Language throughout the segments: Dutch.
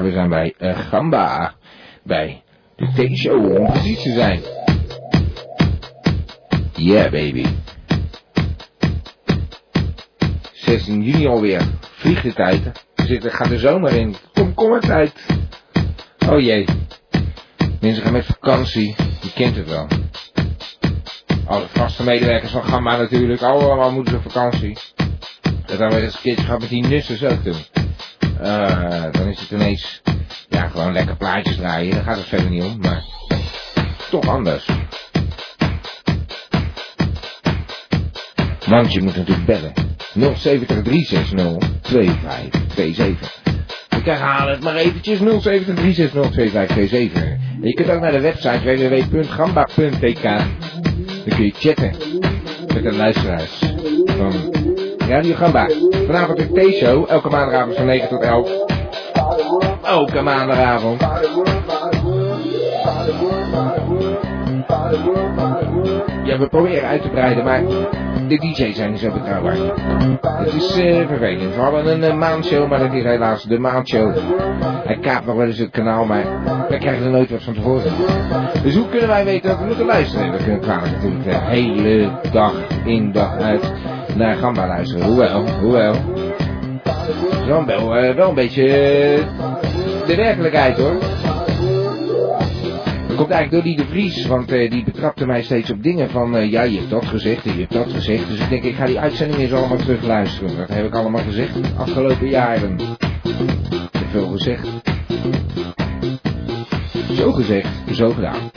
Veronica, we zijn bij uh, Gamba. Bij de T-show om precies te zijn. Yeah baby. 16 juni alweer. Vliegt de tijd. We zitten, gaan de zomer in. Komkommertijd. Oh jee. Mensen gaan met vakantie. Je kent het wel. Alle vaste medewerkers van Gamma natuurlijk. Allemaal moeten ze op vakantie. Dat hebben we eens een keertje gehad met die nussers ook doen. Uh, dan is het ineens... Ja, gewoon lekker plaatjes draaien. Daar gaat het verder niet om. Maar toch anders. Want je moet natuurlijk bellen. 070 360 2527. Ik herhaal het maar eventjes 070 360 2527. En je kunt ook naar de website www.gamba.tk. Dan kun je chatten met de luisteraars van Radio Gamba. Vanavond de T-show, elke maandagavond van 9 tot 11. Elke maandagavond. Ja, we proberen uit te breiden, maar de DJ's zijn niet zo betrouwbaar. Het is uh, vervelend. We hadden een uh, maandshow, maar dat is helaas de maandshow. Hij kaapt nog wel eens het kanaal, maar wij krijgen er nooit wat van tevoren. Dus hoe kunnen wij weten dat we moeten luisteren? We kunnen kwalijk natuurlijk de hele dag in, dag uit naar Gamba luisteren. Hoewel, hoewel. Zo wel, uh, wel een beetje de werkelijkheid hoor. Dat komt eigenlijk door die de Vries, want uh, die betrapte mij steeds op dingen van, uh, ja je hebt dat gezegd en je hebt dat gezegd. Dus ik denk ik ga die uitzending eens allemaal terug luisteren. Dat heb ik allemaal gezegd de afgelopen jaren. Ik veel gezegd. Zo gezegd, zo gedaan.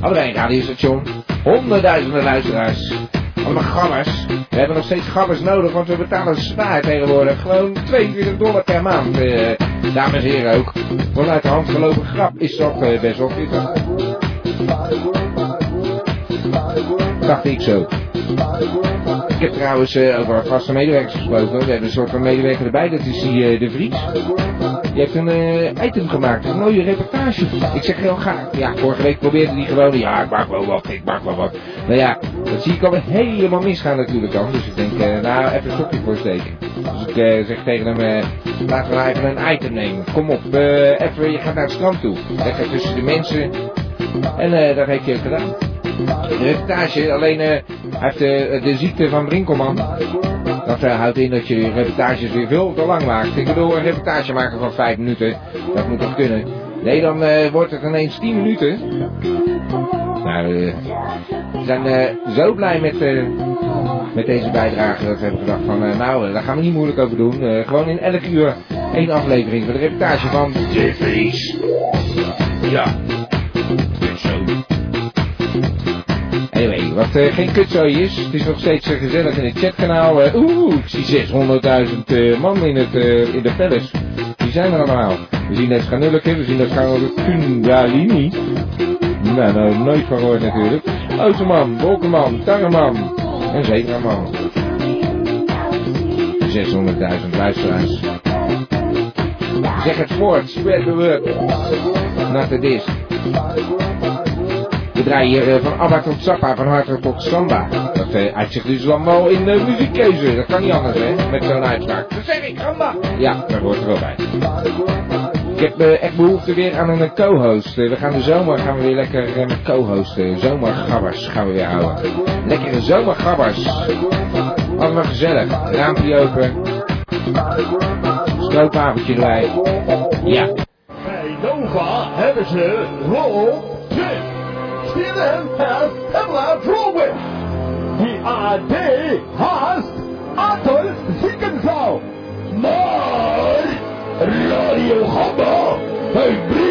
Allebei een radiostation, honderdduizenden luisteraars. Allemaal gabbers. We hebben nog steeds gabbers nodig, want we betalen zwaar tegenwoordig. Gewoon 22 dollar per maand. Uh, dames en heren ook. Vanuit de hand gelopen grap is dat uh, best wel pittig. Dacht ik zo. Ik heb trouwens uh, over vaste medewerkers gesproken. We hebben een soort van medewerker erbij, dat is die De Vries. Die heeft een uh, item gemaakt, een mooie reportage. Ik zeg heel graag, ja, vorige week probeerde hij gewoon, ja, ik maak wel wat, ik maak wel wat. Nou ja, dat zie ik alweer helemaal misgaan natuurlijk dan. Dus ik denk, uh, nou, even een stokje voor steken. Dus ik uh, zeg tegen hem, laten we even een item nemen. Kom op, even, je gaat naar het strand toe. Lekker tussen de mensen. En dat hij ook gedaan. De reportage, alleen hij heeft de ziekte van Brinkelman. Dat uh, houdt in dat je reportages weer veel te lang maakt. Ik bedoel, een reportage maken van 5 minuten, dat moet toch kunnen. Nee, dan uh, wordt het ineens 10 minuten. Nou, uh, we zijn zo blij met, met deze bijdrage dat we hebben gedacht van, nou, daar gaan we niet moeilijk over doen. gewoon in elk uur één aflevering voor de reportage van De. Ja, wat uh, geen kutzooi is, het is nog steeds uh, gezellig in het chatkanaal. Uh, Oeh, ik zie 600.000 man in, het, in de palace. Die zijn er allemaal. We zien net Schanulleke, we zien dat Kundalini. Nou, nou, nooit van gehoord natuurlijk. Automan, Wolkenman, Tarreman en Zebraman. 600.000 luisteraars. Zeg het voort, spread the word. Not the. We draaien hier uh, van ABBA tot Zappa, van Hartog tot Samba. Dat uh, uitzicht dus allemaal in de uh, muziekkeuze. Dat kan niet anders, hè, met zo'n uitspraak. Dat zeg ik, Samba! Ja, dat hoort er wel bij. Ik heb uh, echt behoefte weer aan een co-host. we gaan de zomer gaan we weer lekker met co-hosten. Zomergabbers gaan we weer houden. Lekkere zomergabbers. Allemaal gezellig. Raampje open. Stroopavondje erbij. Ja. Bij Nova hebben ze roll Steven has Pamela Drolwich. Die AD haast Adolf Ziekensau. Maar Radio Gamba heeft Brinkelman.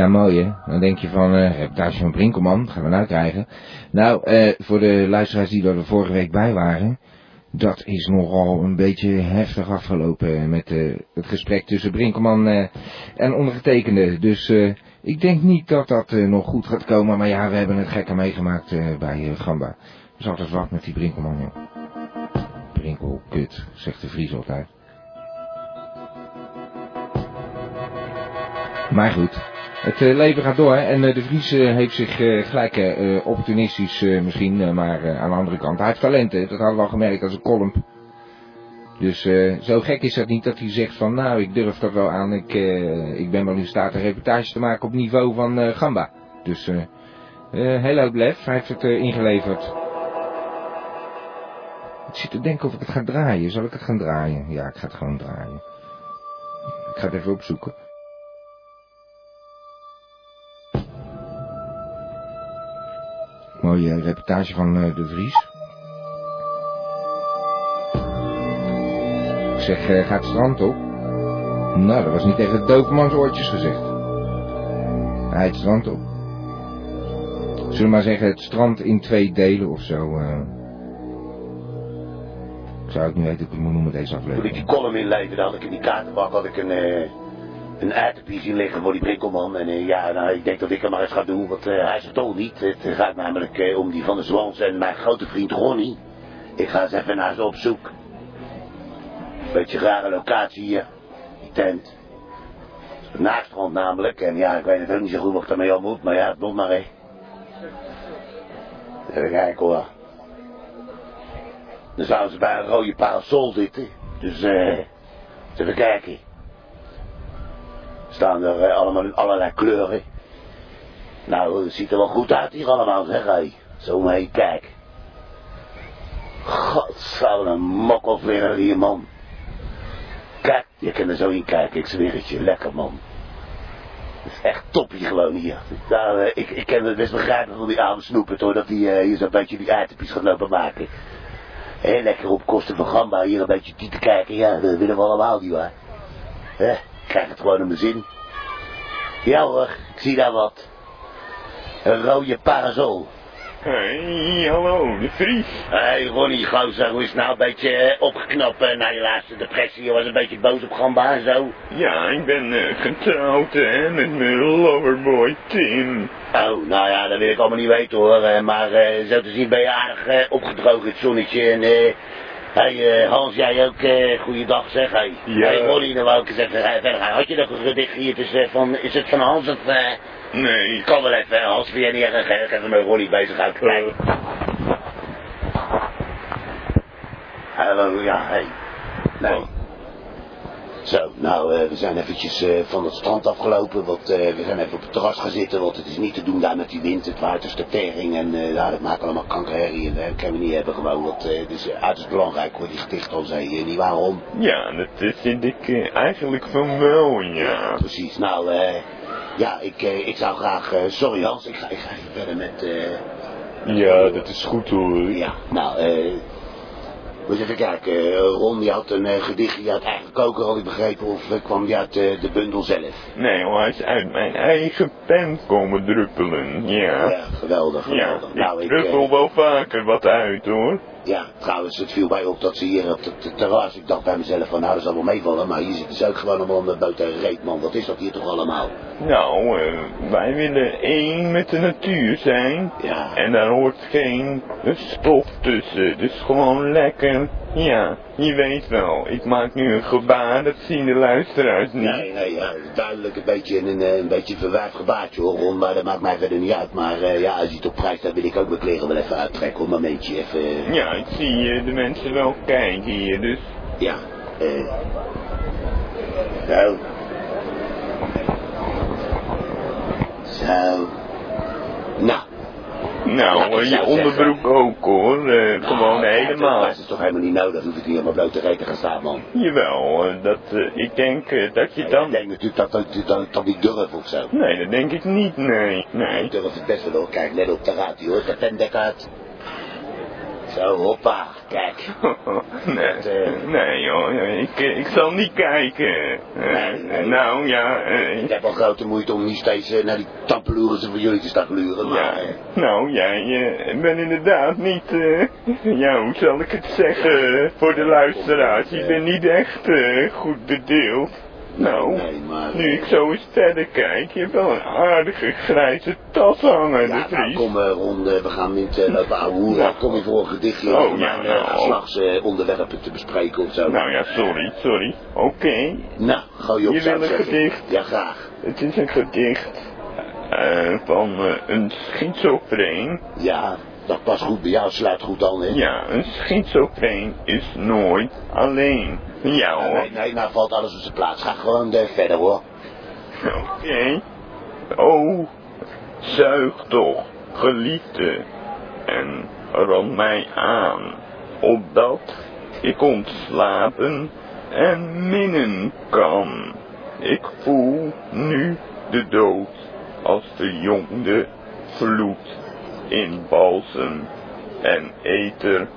Ja, mooi hè. Dan denk je van, eh reportage van Brinkelman, gaan we nou krijgen. Nou, eh, voor de luisteraars die er vorige week bij waren, dat is nogal een beetje heftig afgelopen met eh, het gesprek tussen Brinkelman en ondergetekende. Dus ik denk niet dat dat nog goed gaat komen, maar ja, we hebben het gekke meegemaakt bij Gamba. Is altijd wat met die Brinkelman, joh. Brinkel, kut, zegt de Vries altijd. Maar goed, het eh, leven gaat door en eh, de Vries eh, heeft zich gelijk opportunistisch misschien, maar aan de andere kant. Hij heeft talenten, dat hadden we al gemerkt als een kolm. Dus zo gek is dat niet dat hij zegt van nou ik durf dat wel aan, ik, ik ben wel in staat een reportage te maken op niveau van Gamba. Dus heel oud lef, hij heeft het ingeleverd. Ik zit te denken of ik het ga draaien, zal ik het gaan draaien? Ja, ik ga het gewoon draaien. Ik ga het even opzoeken. Mooie reportage van eh, De Vries. Ik zeg, eh, ga het strand op. Nou, dat was niet tegen de doofmans oortjes gezegd. Hij het strand op. Zullen we maar zeggen, het strand in twee delen of zo. eh. Ik zou ook niet weten ik het moet noemen deze Toen ik aflevering. die column inleverde, had ik in die kaartenbak had ik een, een aardappie zien liggen voor die prikkelman. En eh, ja, nou, ik denk dat ik hem maar eens ga doen, want eh, hij is het toch niet. Het gaat namelijk eh, om die van de Zwans en mijn grote vriend Ronnie. Ik ga eens even naar ze op zoek. Beetje rare locatie hier, die tent. Naakstrand namelijk, en ja, ik weet het ook niet zo goed wat ik daarmee al moet, maar ja, het moet maar hé. Even kijken hoor. Dan zouden ze bij een rode parasol zitten. Dus eh, even kijken. Staan er eh, allemaal allerlei kleuren. Nou, het ziet er wel goed uit hier allemaal, zeg hé. Zo mee, kijk. God, zou een mokkelvlinder hier, man. Kijk, je kan er zo in kijken, ik zweer het je. Lekker, man. Is echt toppie gewoon hier. Nou, eh, ik, ik kan het best begrijpen van die oude snoepert hoor, dat hij eh, hier zo'n beetje die aardappels gaat lopen maken. Hé, lekker op kosten van Gamba hier een beetje te kijken. Ja, dat willen we allemaal niet waar. Hè, krijg het gewoon in mijn zin. Ja hoor, ik zie daar wat. Een rode parasol. Hey, hallo, de Vries. Hé hey, Ronnie, gozer, hoe is het nou een beetje eh, opgeknapt eh, na je laatste depressie? Je was een beetje boos op Gamba en zo. Ja, ik ben eh, getrouwd hè, met mijn loverboy Tim. Oh, nou ja, dat wil ik allemaal niet weten hoor. Maar eh, zo te zien ben je aardig eh, opgedroogd in het zonnetje. En hey, eh, Hans, jij ook, eh goeiedag zeg. Hey. Ja. Hey Ronnie, dan wou ik even eh, verder gaan. Had je nog een gedicht hier tussen van, is het van Hans of... eh Nee, kan wel even, Hans, vind jij niet erg? Ik even met Ronnie bezig uit kijken. Hallo, ja, hey. Nee. Zo, nou, eh, we zijn eventjes eh, van het strand afgelopen, want eh, we zijn even op het terras gaan zitten, want het is niet te doen daar met die wind, het waait als de tering en ja, dat maakt allemaal kankerherrie en dat kunnen we niet hebben gewoon, want het is uiterst belangrijk voor die gedicht al zei je niet waarom. ja, dat vind ik eigenlijk van wel, ja. Precies, nou, eh, ja, ik, ik zou graag, sorry Hans, ik ga, ik ga even verder met, eh, Ja, dat is goed hoor. ja, nou, eh, moet even kijken, eh, Ron die had een eh, gedichtje uit eigen koker, had ik begrepen, of eh, kwam die uit de bundel zelf? Nee hoor, hij is uit mijn eigen pen komen druppelen, ja. Ja, geweldig, Ja, geweldig. nou, ik druppel eh, wel vaker wat uit hoor. ja, trouwens, het viel mij op dat ze hier op het terras, ik dacht bij mezelf van, nou, dat zal wel meevallen, maar hier zitten ze ook gewoon allemaal om de boot en reet, man. Wat is dat hier toch allemaal? Nou, eh, wij willen één met de natuur zijn. Ja. En daar hoort geen stof tussen. Dus gewoon lekker. Ja, je weet wel. Ik maak nu een gebaar, dat zien de luisteraars niet. Nee, nee, ja, duidelijk een beetje een, een beetje verwijfd gebaartje hoor, Ron, maar dat maakt mij verder niet uit. Maar eh, ja, als je het op prijs staat, wil ik ook mijn kleren wel even uittrekken, op een momentje even, Ja, ik zie eh, de mensen wel kijken hier, dus... ja, eh. Zo. Nou, ik je onderbroek ook hoor, eh, gewoon helemaal. Dat is toch helemaal niet nodig, hoef ik niet helemaal bloot te reten gaan staan, man. Jawel, dat, eh, ik denk eh, dat je Ik dan... denk natuurlijk dat, dat, dat, niet durf of zo. Nee, dat denk ik niet, nee, nee. Ik durf het best wel hoor. Kijk, let op, gaat hij hoor. De. Zo, hoppa, kijk. nee, eh, nee joh, ik, ik zal niet kijken. Eh, Nee, nee. Nou ja, eh, Ik heb al grote moeite om niet steeds eh, naar die tampeloeren van jullie te staan gluren, maar... Ja, eh, nou jij eh, bent inderdaad niet, eh, ja hoe zal ik het zeggen voor de luisteraars, je bent niet echt eh, goed bedeeld. Nou, Nee, maar... nu ik zo eens verder kijk, je hebt wel een aardige grijze tas hangen, de Ja, nou Vries. kom eh, Ron, eh, we gaan niet uh, lopen ouwehoeren. Kom je voor een gedichtje Oh, om ja, mijn nou. uh, geslachtsonderwerpen te bespreken of zo. Nou ja, sorry, sorry. Oké, Nou, gooi je op Je wil een gedicht? Ja, graag. het is een gedicht eh, van eh, een schizofreen. Ja, dat past goed bij jou, sluit goed aan, hè? Ja, een schizofreen is nooit alleen. Ja hoor. nee, nee, nou valt alles op zijn plaats. Ga gewoon eh, verder, hoor. Oké. Oh, zuig toch, geliefde, en ram mij aan, opdat ik ontslapen en minnen kan. Ik voel nu de dood als verjongde vloed in balsem en ether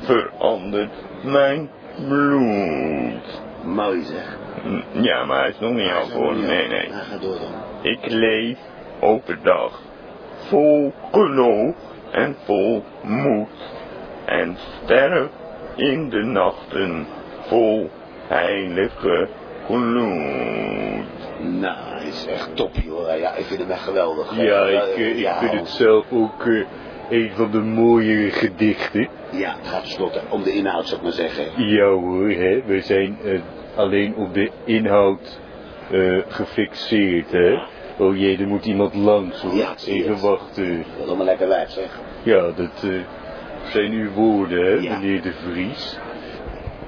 verandert mijn bloed. Mooi zeg. Hm, Ja, maar hij is nog niet hoor. Nee, nee. Ga door dan. Ik leef overdag vol geloof en vol moed. En sterf in de nachten vol heilige gloed. Nou, hij is echt top, joh. Ja, ik vind hem echt geweldig. Ja, Eh, ik, eh, ik ja, vind het zelf ook eh, een van de mooiere gedichten. Ja, het gaat tenslotte om de inhoud, zou ik maar zeggen. Ja hoor, hè, we zijn alleen op de inhoud gefixeerd, hè. Oh jee, er moet iemand langs hoor. Ja, Even wachten. Dat is allemaal lekker wijf, zeg. Ja, dat zijn uw woorden, hè, Ja. meneer de Vries.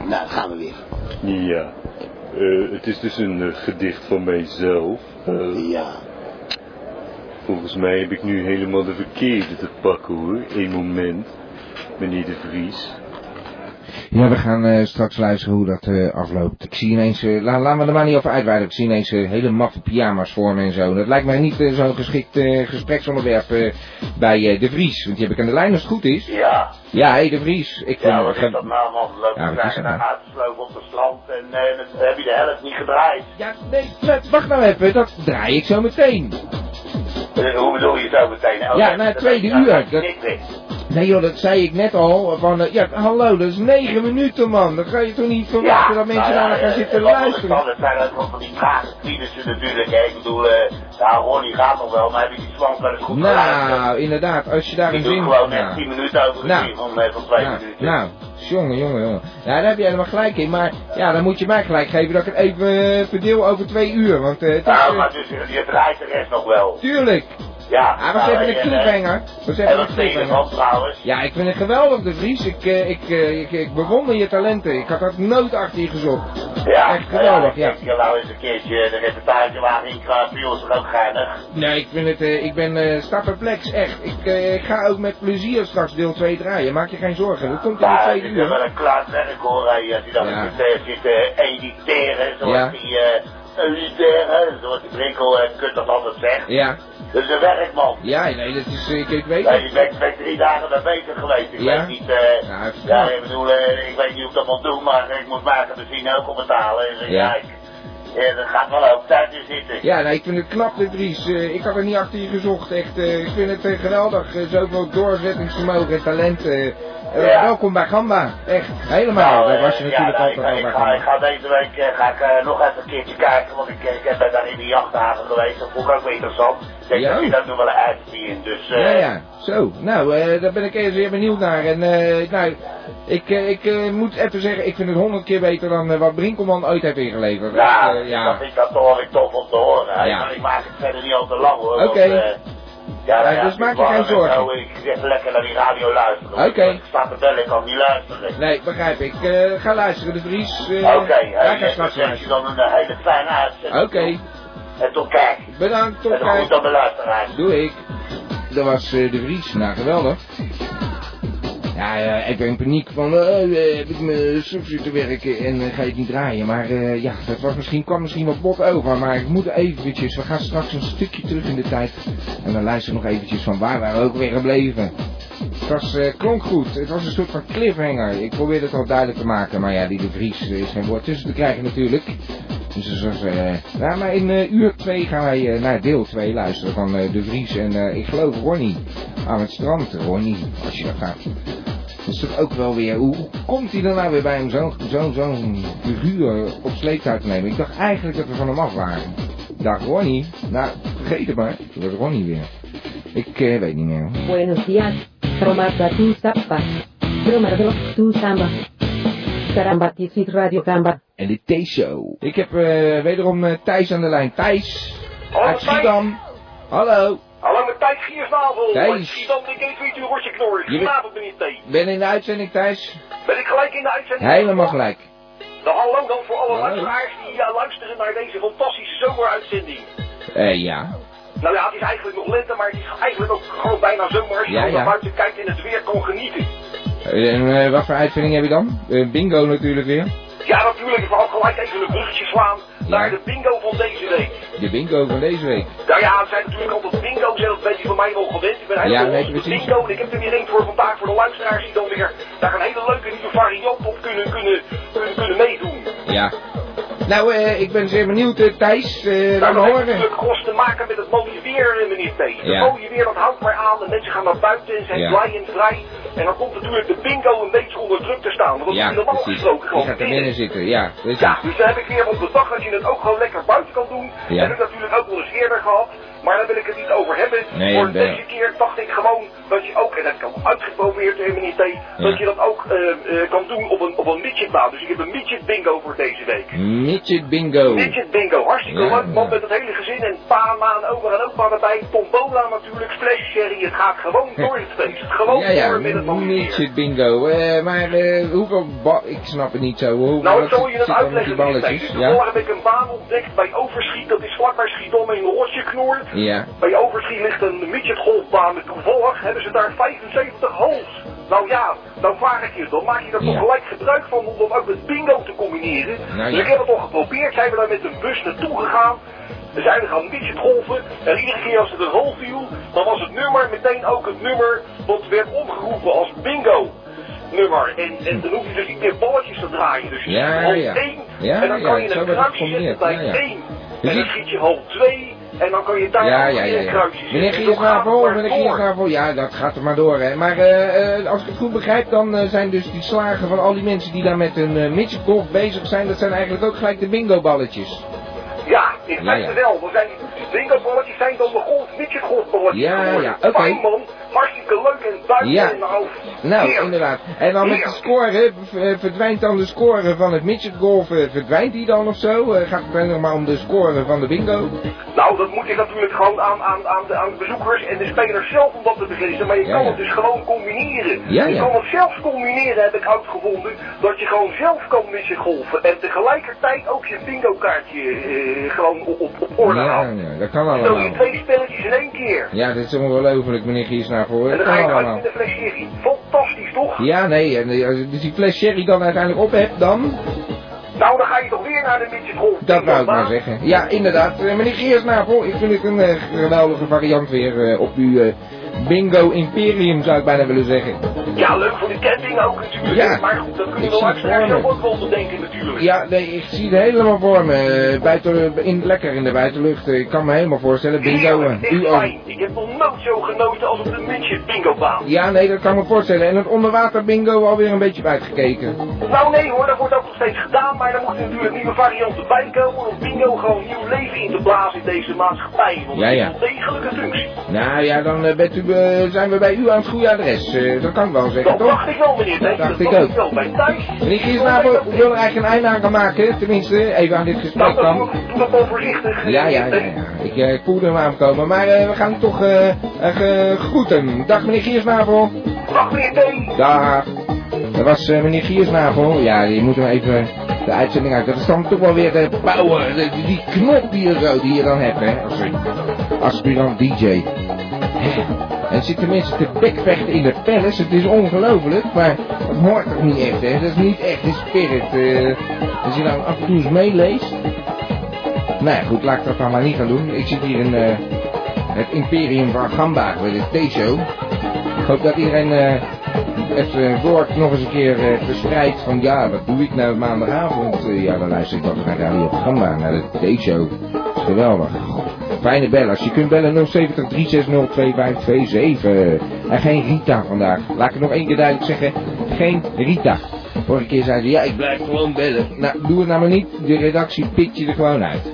Nou, gaan we weer. Ja. Eh, het is dus een eh, gedicht van mijzelf. Eh, Ja. volgens mij heb ik nu helemaal de verkeerde te pakken hoor. Eén moment, meneer de Vries. Ja, we gaan eh, straks luisteren hoe dat eh, afloopt. Ik zie ineens, eh, la, laten we er maar niet over uitweiden. Ik zie ineens eh, hele maffe pyjama's voor me en zo. Dat lijkt mij niet eh, zo'n geschikt eh, gespreksonderwerp eh, bij eh, De Vries. Want die heb ik aan de lijn als het goed is. Ja. Ja, hé De Vries. Ik Ja, wat het- is dat nou, man? Loop Ja, nou? naar uitgeslopen op het strand en eh, dan heb je de helft niet gedraaid. Ja, nee, nee, wacht nou even. Dat draai ik zo meteen. Eh, hoe bedoel je zo meteen? Oh, Ja, na het tweede uur. dat-. Nee joh, dat zei ik net al. Van, eh, ja, hallo, dat is negen minuten man. Dan ga je toch niet verwachten dat mensen nou daar ja, naar gaan eh, zitten wat luisteren. Dat zijn ook van die trage tieners natuurlijk. Hè. Ik bedoel, eh ja, Ronnie gaat nog wel, maar heb je die slang wel eens goed geluisterd? Nou, inderdaad, als je daar Die een zin... gewoon nou. echt 10 minuten over Nou. gezien van, eh, van 2 Nou, minuten. nou, jongen, jongen, jongen. Ja, daar heb je helemaal gelijk in. Maar ja, dan moet je mij gelijk geven dat ik het even eh, verdeel over twee uur. Want eh, het is... Nou, eh, maar dus, je draait de rest nog wel. tuurlijk. Ja, Ah, was nou, even een en, eh, cliffhanger. Was En even een cliffhanger. trouwens? Ja, ik vind het geweldig, de Vries. Ik, eh, ik, eh, ik, ik bewonder je talenten. Ik had dat nooit achter je gezocht. Ja, Echt geweldig, ja. ja. Ik denk, nou eens een keertje de reportage waar in Krapio is ook geinig. Nee, ik vind het, eh, ik ben eh stapperplex, echt. Ik, eh, ik ga ook met plezier straks deel 2 draaien. Maak je geen zorgen. Dat komt in de het tweede is wel uur. een klaar werk hoor, hè. als je dan Ja. zit, eh, eh, editeren, zoals Ja. die eh editeren, zoals die Brinkel eh, kunt dat anders zegt. Ja, Dat is een werkman. ja, nee, dat is, eh, ik, ik weet Ja, het. bent, bent drie dagen daar bezig geweest. Ik Ja. weet niet, eh, Ja, ja, ik bedoel, ik weet niet hoe ik dat moet doen, maar ik moet maken misschien ook op betalen. Dus, Ja. ja. ik, er gaat wel ook tijd in zitten. Ja, nee, ik vind het knap, Vries. Eh, ik had er niet achter je gezocht, echt. ik vind het eh, geweldig. Zoveel doorzettingsvermogen en talent. Eh. Eh, Ja. Welkom bij Gamba. Echt, helemaal. Nou, Daar eh, was je natuurlijk ja, nou, altijd al ik, bij ga, ik, ga, ik Gamba. deze week eh, ga ik, eh, nog even een keertje kijken, want ik, eh, ik ben daar in de jachthaven geweest. Dat vond ik ook wel interessant. Ik denk Ja. dat je ook nog wel een uitzie in. Dus, eh, Ja, ja, zo. Nou, eh, daar ben ik eerst weer benieuwd naar. En eh, nou, ik, eh, ik eh, moet even zeggen, ik vind het honderd keer beter dan eh, wat Brinkelman ooit heeft ingeleverd. Nou, Echt, eh, dat vind ik dat toch ik tof om te horen. Ja. Maar ik maak het verder niet al te lang hoor. Oké. eh, ja, nou Ja, dus maak je geen en zorgen. zo, Ik zit lekker naar die radio luisteren. Oké. Ik sta te bellen, ik kan niet luisteren. Nee, begrijp ik. Eh, ga luisteren, de Vries. eh, Oké, ga ik straks wens je dan een hele fijne uitzending. Oké, En tot kijk. bedankt, tot En dan goed kijk. aan de luisteraars. Doe ik. Dat was eh, de Vries. Nou, geweldig. Ja, ja, ik ben in paniek van, eh, eh, heb ik mijn substituut te werken en eh, ga het niet draaien. Maar eh, ja, dat was misschien, kwam misschien wat bot over, maar ik moet eventjes, we gaan straks een stukje terug in de tijd. En dan luister nog eventjes van waar we ook weer gebleven. Het was, eh, klonk goed, het was een soort van cliffhanger. Ik probeerde het al duidelijk te maken, maar ja, die de Vries is geen woord tussen te krijgen natuurlijk. Dus was, eh, nou, maar in eh, uur 2 gaan wij eh, naar deel 2 luisteren van de Vries en ik geloof Ronnie aan het strand. Ronnie, als je dat gaat. Dat ook wel weer, hoe komt hij dan nou weer bij hem zo'n zo'n zo'n figuur op sleeptouw te nemen? Ik dacht eigenlijk dat we van hem af waren. Dacht Ronnie, nou vergeet het maar, dat was Ronnie weer. Ik weet niet meer. Buenos días, tu samba. Karambatisik Radio Kamba. En de T-show. Ik heb eh, wederom eh, Thijs aan de lijn. Thijs, Hallo, uit Schiedam. Hallo, Hallo met Thijs Giersnavel. Thijs. Dan ik even weet u rotje knorren. Je bent- Goedenavond meneer T. ben in de uitzending Thijs? Ben ik gelijk in de uitzending? Helemaal gelijk. Dan hallo dan voor alle Hallo. luisteraars die ja, luisteren naar deze fantastische zomeruitzending. Eh ja. Nou ja, het is eigenlijk nog lente, maar het is eigenlijk ook gewoon bijna zomer als je Ja, gewoon ja. naar buiten kijkt en het weer kan genieten. En eh, wat voor uitvinding heb je dan? Eh, bingo natuurlijk weer. Ja, natuurlijk, ik wil ook gelijk even een bruggetje slaan naar de bingo van deze week. De bingo van deze week. Nou ja, het zijn natuurlijk altijd bingo's en dat weet je van mij wel gewend. Ik ben helemaal Ja, nee, bingo en ik heb er weer één voor vandaag voor de luisteraars die dan weer daar een hele leuke nieuwe variant op kunnen, kunnen, kunnen, kunnen meedoen. Ja. Nou, eh, ik ben zeer benieuwd, eh, Thijs. eh Nou, dat heeft horen. alles te maken met het mooie weer, meneer T. Het Ja. mooie weer, dat houdt maar aan. De mensen gaan naar buiten en zijn Ja. blij en vrij. En dan komt natuurlijk de bingo een beetje onder druk te staan. Want dat Ja, is normaal precies. gesproken gaat er binnen. zitten, ja. precies. Ja, dus dan heb ik weer op de dag dat je het ook gewoon lekker buiten kan doen. Ja. Heb ik natuurlijk ook wel eens eerder gehad. Maar daar wil ik het niet over hebben. Nee, Voor ben- deze keer dacht ik gewoon dat je ook, en dat heb ik al uitgeprobeerd, meneer T, dat je dat ook eh, eh, kan doen op een, op een midgetbaan. Dus ik heb een midget bingo voor deze week. Midget bingo. Midget bingo, hartstikke Ja, leuk ja. met het hele gezin en pa, ma en oma en opa erbij. Tombola natuurlijk, flash sherry, het gaat gewoon door het feest. Gewoon door met het mooie weer. midget bingo. Eh, maar hoeveel ik snap het niet zo. Nou, ik zal je die uitleggen. Dus Ja? heb ik een baan ontdekt bij Overschiet, dat is vlakbij Schiedam in Rotjeknoor. Ja. Bij Overschiet ligt een midgetgolfbaan en toevallig hebben ze daar 75 holes. Nou ja, dan vraag ik je, dan maak je er Ja. toch gelijk gebruik van om dat ook met bingo te combineren. Nou dus ja. ik heb het al geprobeerd, zijn we daar met een bus naartoe gegaan. We zijn er gaan midgetgolfen en iedere keer als het een hole viel, dan was het nummer meteen ook het nummer wat werd omgeroepen als bingo. Nummer. En, en dan hoef je dus niet meer balletjes te draaien. Dus je Ja, ja. 1 Ja, en dan ja, kan je een kruisje zetten bij Ja, ja. 1. Dus En dan schiet je hole 2 en dan kan je daar Ja, ja, weer ja, een ja. Meneer Giersnavel, maar meneer door. Giersnavel, ja, dat gaat er maar door, hè. Maar eh, eh, als ik het goed begrijp, dan eh, zijn dus die slagen van al die mensen die daar met een uh, bezig zijn, dat zijn eigenlijk ook gelijk de bingo-balletjes. Ja, in Ja, ja. wel. Dan zijn die bingo-balletjes zijn dan de golf, midgetgolfballetjes Ja, geworden. ja, oké. Man, hartstikke leuk en buiten Ja. en nou. Nou, inderdaad. En dan met de score, eh, verdwijnt dan de score van het midgetgolf, eh, verdwijnt die dan of zo? Eh, gaat het nog maar om de score van de bingo? Nou, dat moet ik natuurlijk gewoon aan, aan, aan, de, aan de bezoekers en de spelers zelf om dat te beslissen. Maar je Ja, kan ja. het dus gewoon combineren. Ja, je ja. kan het zelfs combineren, heb ik uitgevonden. Dat je gewoon zelf kan midgetgolfen en tegelijkertijd ook je bingo kaartje eh, gewoon op, op, op orde Ja, dat kan Stel je allemaal. twee spelletjes in één keer. Ja, dit is ongelooflijk, meneer Giersnavel. En Dat dan kan ga je allemaal. met een fles sherry. Fantastisch toch? Ja, nee, en eh, dus die fles sherry dan uiteindelijk op hebt, dan... Nou, dan ga je toch weer naar de midgetgolf. Dat wou ik maar zeggen. Ja, inderdaad. Eh, meneer Giersnavel, ik vind het een eh, geweldige variant weer op uw bingo imperium, zou ik bijna willen zeggen. Ja, leuk voor de camping ook natuurlijk. Ja. Maar goed, dat kunnen we me. zelf ook wel bedenken natuurlijk. Ja, nee, ik zie het helemaal voor me. Buiten, in, lekker in de buitenlucht. Ik kan me helemaal voorstellen. Bingo. Heerlijk, U ook. Ik heb nog nooit zo genoten als op de midget bingo baan. Ja, nee, dat kan ik me voorstellen. En het onderwater bingo alweer een beetje uitgekeken. Nou nee hoor, dat wordt ook nog steeds gedaan, maar er moeten natuurlijk nieuwe varianten bij komen om bingo gewoon nieuw leven in te blazen in deze maatschappij. Want Ja, ja. is een degelijke functie. Nou ja, dan eh, bent u, eh, zijn we bij u aan het goede adres. Eh, dat kan ik wel zeggen, Dat toch? dacht ik wel meneer Dat dacht ik ook. ik wel bij thuis. Meneer Giersnavel, ik wil er eigenlijk een einde aan gaan maken. Tenminste, even aan dit gesprek Nou, dat dan. dat wel voorzichtig. Ja, ja, ja, ja. Ik, eh, ik voelde hem aankomen. Maar eh, we gaan toch eh eh, groeten. Dag meneer Giersnavel. Dag meneer T. Dag. Dat was eh, meneer Giersnavel. Ja, je moet hem even de uitzending uit. Dat is dan toch wel weer de power. die knop die je, zo, die je dan hebt, hè. Als, aspirant DJ. En zitten mensen te bekvechten in de palace. Het is ongelooflijk, maar dat hoort toch niet echt, hè? Dat is niet echt een spirit. eh, als je nou af en toe eens meeleest. Nou ja, goed, laat ik dat dan maar niet gaan doen. Ik zit hier in eh, het Imperium van Gamba bij de T-show. Ik hoop dat iedereen eh, het woord nog eens een keer verspreidt van ja, wat doe ik nou maandagavond? Ja, dan luister ik wat naar Radio Gamba, naar de T-show. Geweldig. Fijne bellers. Je kunt bellen 070 360 2527. En geen Rita vandaag. Laat ik het nog één keer duidelijk zeggen. Geen Rita. Vorige keer zei ze, ja, ik blijf gewoon bellen. Nou, doe het nou maar niet. De redactie pikt je er gewoon uit.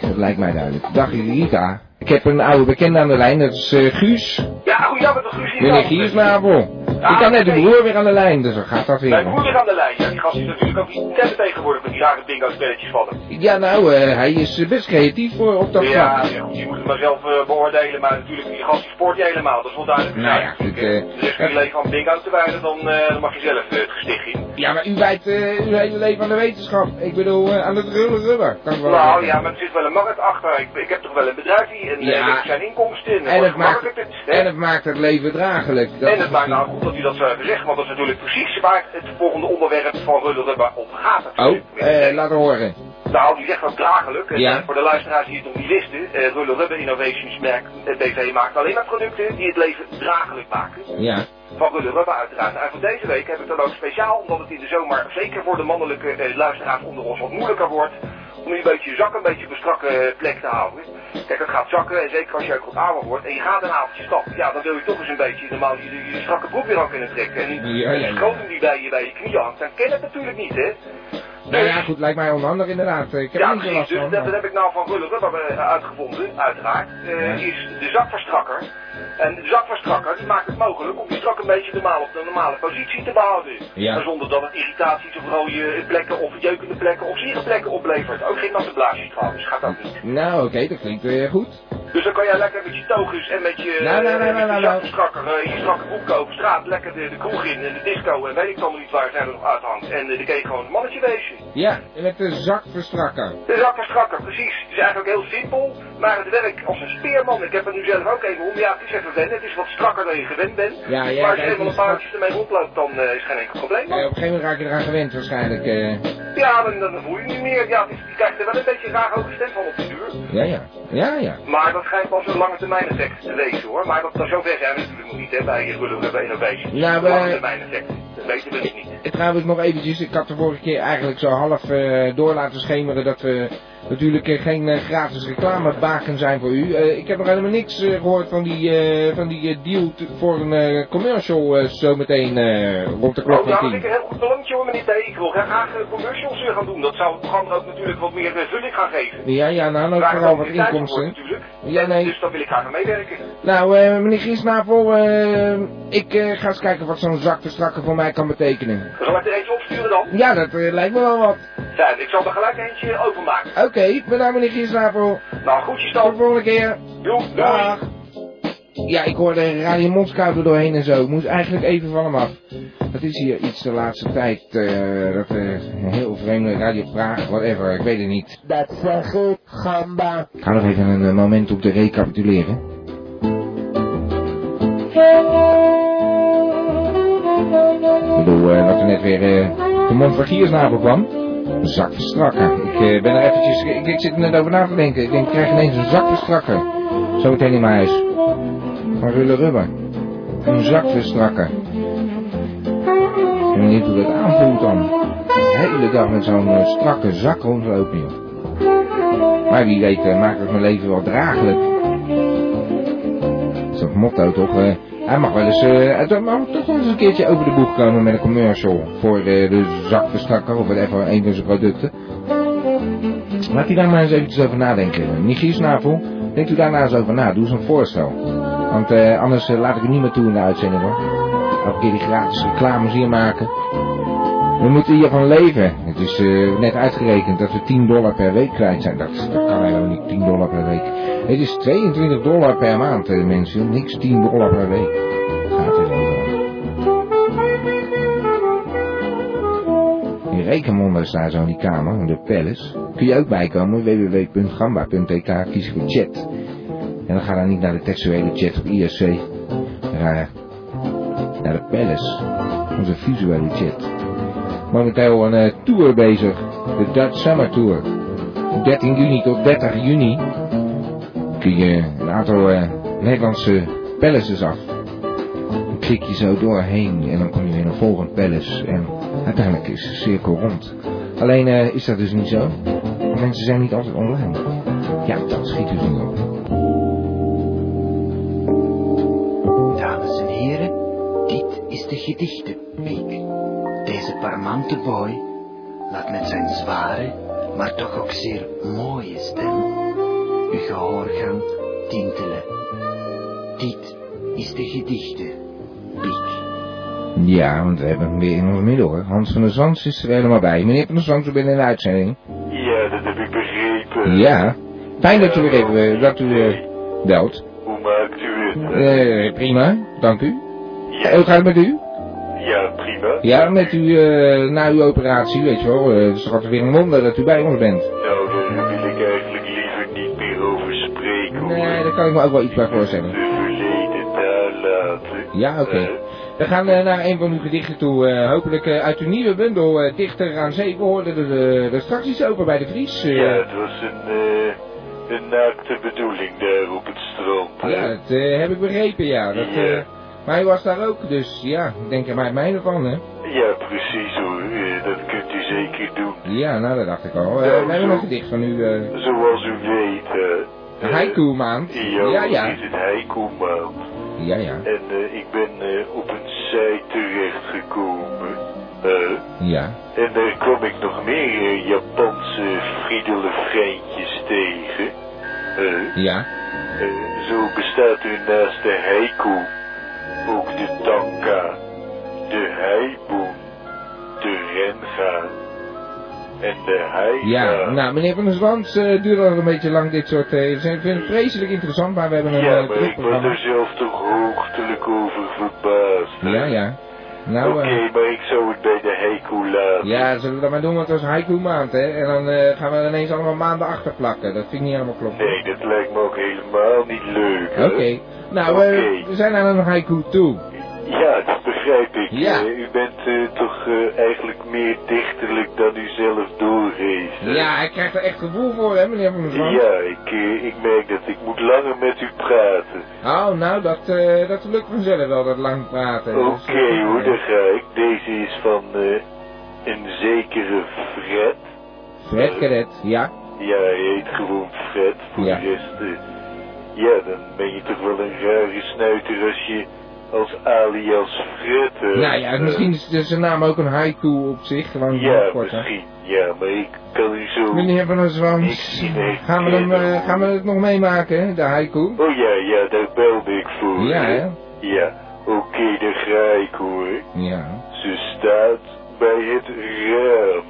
Dat lijkt mij duidelijk. Dag Rita. Ik heb een oude bekende aan de lijn. Dat is eh, Guus. Ja, goedenavond, dat Guus hier. Meneer Giersnavel. Ik kan net de broer weer aan de lijn, dus dan gaat dat Mijn weer. broer is aan de lijn. Ja, die gast is natuurlijk ook niet temmen tegenwoordig met die rare bingo-spelletjes van hem. Ja, nou, eh, hij is eh, best creatief voor op dat Ja, vlak. ja, goed, je moet het maar zelf eh, beoordelen, maar natuurlijk, die gast sport je helemaal, dat is wel duidelijk. Nou ja, goed, is geen leven aan bingo te wijden, dan, dan mag je zelf het gesticht in. Ja, maar u wijt eh, uw hele leven aan de wetenschap. Ik bedoel, aan het rullen rubber. Kan wel Nou ja, maar er zit wel een markt achter. Ik, ik heb toch wel een bedrijf hier en Ja. zijn inkomsten in. En het, maakt, het, en het maakt het leven draaglijk. Dat En het maakt nou goed dat u dat zo even zegt, want dat is natuurlijk precies waar het volgende onderwerp van Rullen Rubber op gaat. Oh, natuurlijk. eh, laat horen. Nou, die zegt dat dragelijk. En, Ja. eh, voor de luisteraars die het nog niet wisten, eh Rullen Rubber Innovations merk eh, BV maakt alleen maar producten die het leven dragelijk maken. Ja. Van Rullen Rubber uiteraard. En voor deze week heb ik dan ook speciaal, omdat het in de zomer zeker voor de mannelijke eh, luisteraars onder ons wat moeilijker wordt, om een beetje je zak een beetje op een strakke eh, plek te houden. Kijk, het gaat zakken en zeker als je ook wat ouder wordt en je gaat een avondje stappen, ja, dan wil je toch eens een beetje normaal je, je, strakke broek weer aan kunnen trekken. En Ja, ja, ja. die die bij je, bij je knieën hangt, dan ken het natuurlijk niet, hè. Nou ja, goed, lijkt mij onhandig inderdaad. Ik heb Ja, precies. last Dus van. dat, maar- dat heb ik nou van Rulle Rubber eh, uitgevonden, uiteraard. Eh. Is de zakverstrakker. En de zakverstrakker die maakt het mogelijk om die strak een beetje normaal op de normale positie te behouden. Ja. Zonder dat het irritaties of rode plekken of jeukende plekken of zere plekken oplevert. Ook geen natte blaasjes trouwens, gaat ook niet. Nou, oké, dat klinkt weer goed. Dus dan kan jij lekker met je togus en met je, Nou, nou, nou, je strakke broek over straat lekker de, de kroeg in en de disco en weet ik allemaal niet waar het er nog uithangt. En eh, dan kan je gewoon een mannetje wezen. Ja, met de zakverstrakker. De zakverstrakker, precies. Het is eigenlijk ook heel simpel, maar het werkt als een speerman. Ik heb er nu zelf ook even om. Ja, het is even wennen. Het is wat strakker dan je gewend bent. Ja, ja, maar als je eenmaal een paar uurtjes ermee rondloopt, dan eh, is geen enkel probleem. Man. op een gegeven moment raak je eraan gewend waarschijnlijk. eh. Ja, dan, dan voel je niet meer. Ja, je krijgt er wel een beetje een raar hoge stem van op de duur. Ja, ja. Ja, ja. Maar dat schijnt pas een lange termijn effect te wezen hoor. Maar dat, zover zijn we natuurlijk nog niet hè, bij Rullen bij Innovation. Nou, we- lange termijn effect. Dat weten we dus niet. En trouwens nog eventjes, ik had de vorige keer eigenlijk zo half eh, door laten schemeren dat we natuurlijk eh, geen eh, gratis reclamebaken zijn voor u. Eh, ik heb nog helemaal niks eh, gehoord van die, van die deal voor een commercial zometeen rond de klok Oh, van ja, dat vind ik tien. een heel goed hoor, meneer T. Ik wil graag commercials eh, gaan doen. Dat zou het programma ook natuurlijk wat meer vulling gaan geven. Ja, ja, nou, nou Waar vooral ook wat weer inkomsten. Ja, nee. Dus daar wil ik graag aan meewerken. Nou, meneer Giesnavel, ik ga eens kijken wat zo'n zakverstrakker voor mij kan betekenen. Zal ik er eentje opsturen dan? Ja, dat lijkt me wel wat. Fijn, ik zal er gelijk eentje openmaken. Oké, bedankt meneer Giesnavel. Nou, groetjes Tot de dan. volgende keer. Doei. Dag. Ja, ik hoorde Radio er doorheen en zo. Ik moest eigenlijk even van hem af. Dat is hier iets de laatste tijd. eh, dat eh, een heel vreemde Radio Praag, whatever, ik weet het niet. Dat zeg ik, gamba. Ik ga nog even een eh, moment op te recapituleren. Ik bedoel, dat er net weer eh, de mond van Giersnavel kwam. Een zakverstrakker. Ik eh, ben er eventjes, ik, ik zit er net over na te denken. Ik denk, ik krijg ineens een zakverstrakker. Zometeen in mijn huis. Van Rulle Rubber. Een zakverstrakker. Ik ben benieuwd hoe dat aanvoelt dan. De hele dag met zo'n eh, strakke zak rondlopen. Maar wie weet eh, maakt het mijn leven wel draaglijk. Dat is motto toch? Hij mag wel eens, eh, hij mag toch wel eens een keertje over de boeg komen met een commercial voor eh, de zakverstrakker of whatever, een van zijn producten. Laat hij daar maar eens eventjes over nadenken. Michiel Snavel, denkt u daar nou eens over na. Doe eens een voorstel. Want eh, anders laat ik u niet meer toe in de uitzending hoor. Elke keer die gratis reclames hier maken. We moeten hiervan leven. Het is net uitgerekend dat we 10 dollar per week kwijt zijn. Dat, kan helemaal niet, 10 dollar per week. Het is 22 dollar per maand, eh, mensen. Niks 10 dollar per week. Gaat er over. Die rekenwonder staat zo in die kamer, in de palace. Kun je ook bijkomen, www.gamba.tk, kies voor chat. En dan ga dan niet naar de textuele chat op. Raar. Naar de Palace. Onze visuele chat. Momenteel een eh, tour bezig. De Dutch Summer Tour. 13 juni tot 30 juni je een aantal eh, Nederlandse palaces af. Dan klik je zo doorheen en dan kom je in een volgend palace. En uiteindelijk is de cirkel rond. Alleen eh, is dat dus niet zo. Mensen zijn niet altijd online. Ja, dat schiet dus niet op. Dames en heren, dit is de gedichtenweek. Deze parmante boy laat met zijn zware, maar toch ook zeer mooie stem uw gehoorgang tintelen. Dit is de gedichtenweek. Ja, want we hebben hem weer in ons midden hoor. Hans van der Zans is er helemaal bij. Meneer van der Zans, u bent in de uitzending. Ja, dat heb ik begrepen. Ja. Fijn dat u weer even, eh, dat u eh, belt. Hoe maakt u het? Eh, prima, dank u. Ja. Hoe gaat het met u? Ja, prima. Ja, met u, eh, na uw operatie, weet je wel. het is toch altijd weer een wonder dat u bij ons bent. Nou, daar kan ik me ook wel iets bij voorstellen. Ja, oké. We gaan naar een van uw gedichten toe. eh, hopelijk eh, uit uw nieuwe bundel, eh, Dichter aan Zee. We hoorden er, straks iets over bij de Vries. ja, het was een, een naakte bedoeling daar op het strand. Ja, dat heb ik begrepen, ja. Dat, Ja. maar hij was daar ook, dus ja, denk er maar mij van, hè. Ja, precies hoor. Dat kunt u zeker doen. Ja, nou, dat dacht ik al. Ja, we hebben zo. een gedicht van u, Zoals u weet. Eh, de haiku maand. Ja, Ja, is het haiku maand. Ja, ja. En eh, ik ben eh, op een site terechtgekomen. Eh, Ja. en daar kwam ik nog meer Japanse friedelefreintjes tegen. Eh, Ja. zo bestaat er naast de haiku ook de tanka, de haiboen, de renga en de haiga. Ja, nou, meneer Van der Zwans, eh duurt al een beetje lang dit soort... eh, ik vind het vreselijk interessant, maar we hebben een Ja, eh, maar ik programma. er zelf toch hoogtelijk over verbaasd. hè? Ja, ja. Nou, Oké, eh, maar ik zou het bij de haiku laten. ja, zullen we dat maar doen, want het was haiku maand, hè. En dan eh, gaan we ineens allemaal maanden achter plakken. Dat vind ik niet helemaal klopt. Nee, dat lijkt me ook helemaal niet leuk. Oké. Nou, eh, we zijn aan een haiku toe. Ja, dat begrijp ik. Ja. Eh, u bent eh, toch eh, eigenlijk meer dichterlijk dan u zelf doorgeeft. Ja, ik krijg er echt gevoel voor, hè, meneer Van der Zwans. Ja, ik, ik merk dat ik moet langer met u praten. Oh, nou, dat, eh, dat lukt vanzelf wel, dat lang praten. Oké Dus, hoor, daar ga ik. Deze is van een zekere Fred. Fred Cadet, ja. Ja, hij heet gewoon Fred. Voor Ja. de rest, ja, dan ben je toch wel een rare snuiter als je als alias Fred... nou ja, misschien is zijn naam ook een haiku op zich, gewoon Ja, misschien. Ja, maar ik kan u zo... Meneer Van der Zwans, gaan we, hem, eh, gaan we het nog meemaken, hè, de haiku? Oh ja, ja, daar belde ik voor. Ja, hè? Ja, oké, daar ga ik hoor. Ja. Ze staat bij het raam.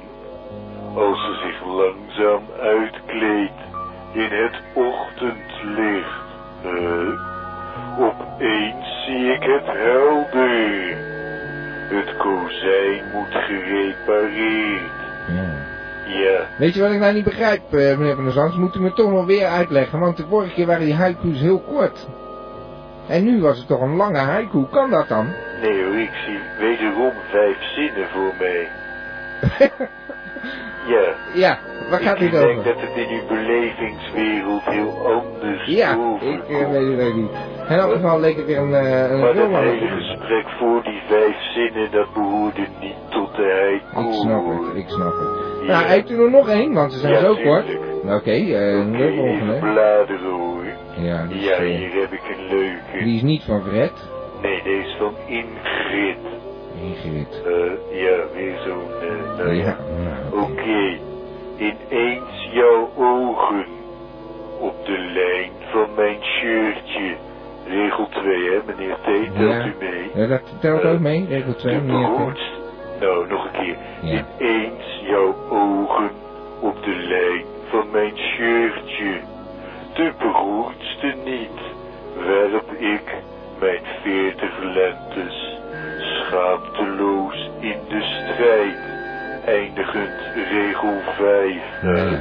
Als ze zich langzaam uitkleedt in het ochtendlicht. Eh, opeens zie ik het helder. Het kozijn moet gerepareerd. ja. Ja, Weet je wat ik nou niet begrijp, eh, meneer Van der Zwans? Moet u me toch nog weer uitleggen, want de vorige keer waren die haiku's heel kort. En nu was het toch een lange haiku, kan dat dan? nee hoor, ik zie wederom vijf zinnen voor mij. Ja, Ja, waar gaat ik dit denk over? dat het in uw belevingswereld heel anders Ja, ik eh, weet het ook niet. In elk geval leek het weer een, eh, een Maar dat hele gesprek voor die vijf zinnen, dat behoorde niet tot de haiku. Ik snap het, ik snap het. Ja. Nou, heeft u er nog één, want ze zijn Ja, zo kort. tuurlijk. Oké, Oké, de even volgende. bladeren hoor. Ja, die is, Ja, hier heb ik een leuke. die is niet van Fred. Nee, deze is van Ingrid. Ingrid. Eh, ja, weer zo'n... nou ja. Ja, nou, oké. Oké, ineens jouw ogen op de lijn van mijn shirtje. Regel 2, hè, meneer T, telt Ja. u mee? Ja, dat telt ook mee, regel 2, De meneer T. beroerdste... Nou, nog een keer. Ja. Ineens jouw ogen op de lijn van mijn shirtje. De beroerdste niet, werp ik mijn veertig lentes schaamteloos in de strijd. Eindigend regel 5. Ja.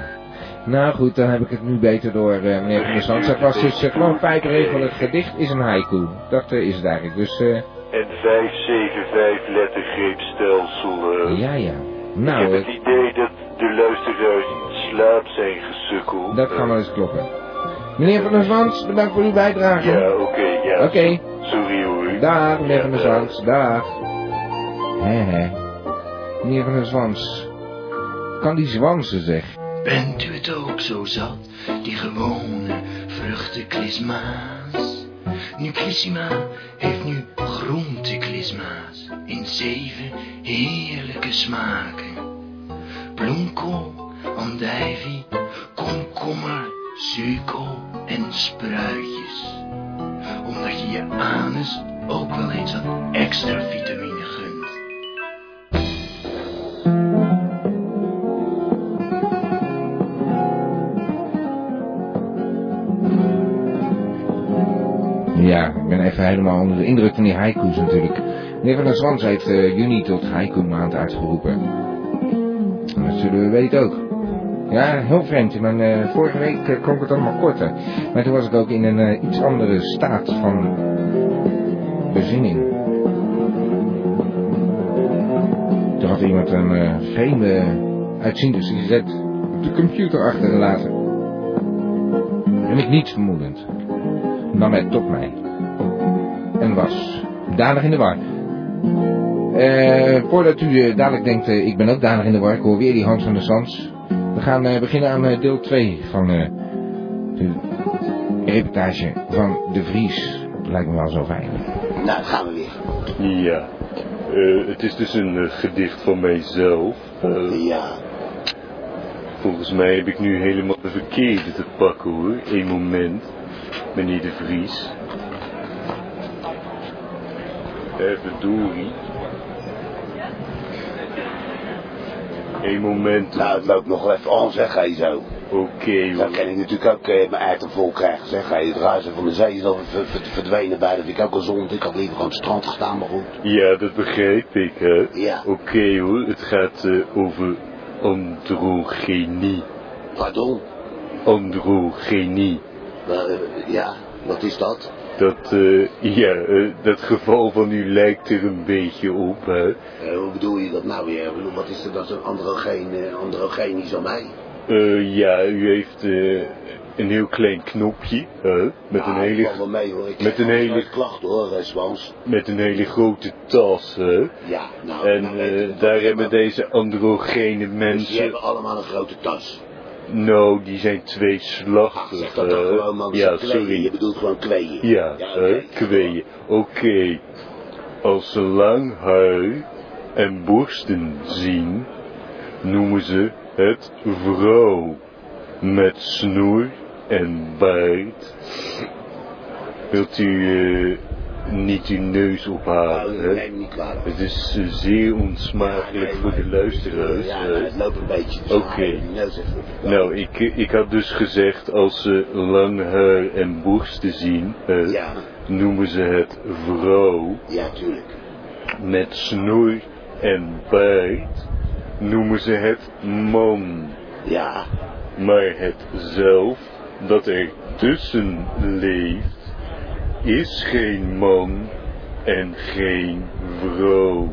Nou goed, dan heb ik het nu beter door, eh, meneer Van der Zand. Het was dus eh, gewoon vijf regel. Het gedicht is een haiku. Dat eh, is het eigenlijk. Dus, eh, En 5, 7, 5 lettergreepstelsel. eh. ja, ja. ik Nou, heb het eh, idee dat de luisteraars in slaap zijn gesukkeld. dat kan wel eens kloppen. Meneer Van der Zwans, bedankt voor uw bijdrage. Ja, oké, ja. Oké. Sorry hoor. Dag, meneer Ja, Van der dag. Zwans. Dag. Hé, hé. Meneer Van der Zwans. Kan die zwansen, zeg. Bent u het ook zo zat, die gewone vruchtenklisma's? Nu Klissima heeft nu groenteklisma's in zeven heerlijke smaken. Bloemkool, andijvie, komkommer, suikel en spruitjes. Omdat je je anus ook wel eens wat extra vitamine Ja, ik ben even helemaal onder de indruk van die haiku's natuurlijk. Meneer Van der Zwans heeft eh, juni tot haiku maand uitgeroepen. En dat zullen we weten ook. Ja, heel vreemd. Eh, vorige week uh, klonk het allemaal korter. Maar toen was ik ook in een iets andere staat van bezinning. Toen had iemand een vreemde uitziende sigaret op de computer achtergelaten. En ik niets vermoedend nam het tot mij. En was danig in de war. Eh, voordat u eh, dadelijk denkt, eh, ik ben ook danig in de war, ik hoor weer die Hans van der Sans. We gaan eh, beginnen aan eh, deel 2 van eh, de reportage van De Vries. Lijkt me wel zo fijn. Nou, dan gaan we weer. Ja. Eh, het is dus een gedicht van mijzelf. Eh, Ja. Volgens mij heb ik nu helemaal de verkeerde te pakken hoor. Eén moment, meneer de Vries. Eh, verdorie. Eén moment. Nou, het loopt nog wel even aan, zeg hij zo. Oké Dan hoor. kan ik natuurlijk ook eh, mijn aard vol krijgen, zeg hij. Het razen van de zee is al ver- ver- verdwenen bij, dat vind ik ook al zonde. Ik had liever gewoon op het strand gestaan, maar goed. Ja, dat begrijp ik hè. Ja. Oké hoor, het gaat eh, over androgenie. Pardon? Androgenie. Eh, ja, wat is dat? Dat, eh, ja, eh, dat geval van u lijkt er een beetje op, hè. Hoe bedoel je dat nou weer? Bedoel, Wat is er dan zo'n androgeen, androgenisch aan mij? Ja, u heeft een heel klein knopje, hè, met een hele, wel mee hoor. Ik met een hele- klachten hoor, Swans. met een hele grote tas, hè. Ja, nou. En nou daar hebben deze androgene Dus die mensen, hebben allemaal een grote tas. Nou, die zijn Ah, tweeslachtig, zeg dat dan hè. gewoon man, Ja, tweeën. Je sorry. bedoelt gewoon tweeën. Ja, Ja, kweeën. Oké. Als ze lang haar en borsten zien, noemen ze het vrouw. Met snoer en baard. Wilt u eh, niet uw neus ophalen, Nou, hè? neem me niet. Het is zeer onsmakelijk Ja, nee, voor de luisteraars. Ja, nou, het loopt een beetje. Dus Oké. die. Nou, ik, ik had dus gezegd, als ze lang haar en borsten zien, Ja, noemen ze het vrouw. ja, tuurlijk. Met snoer en baard noemen ze het man. Ja, Maar het zelf dat er tussen leeft, is geen man en geen vrouw.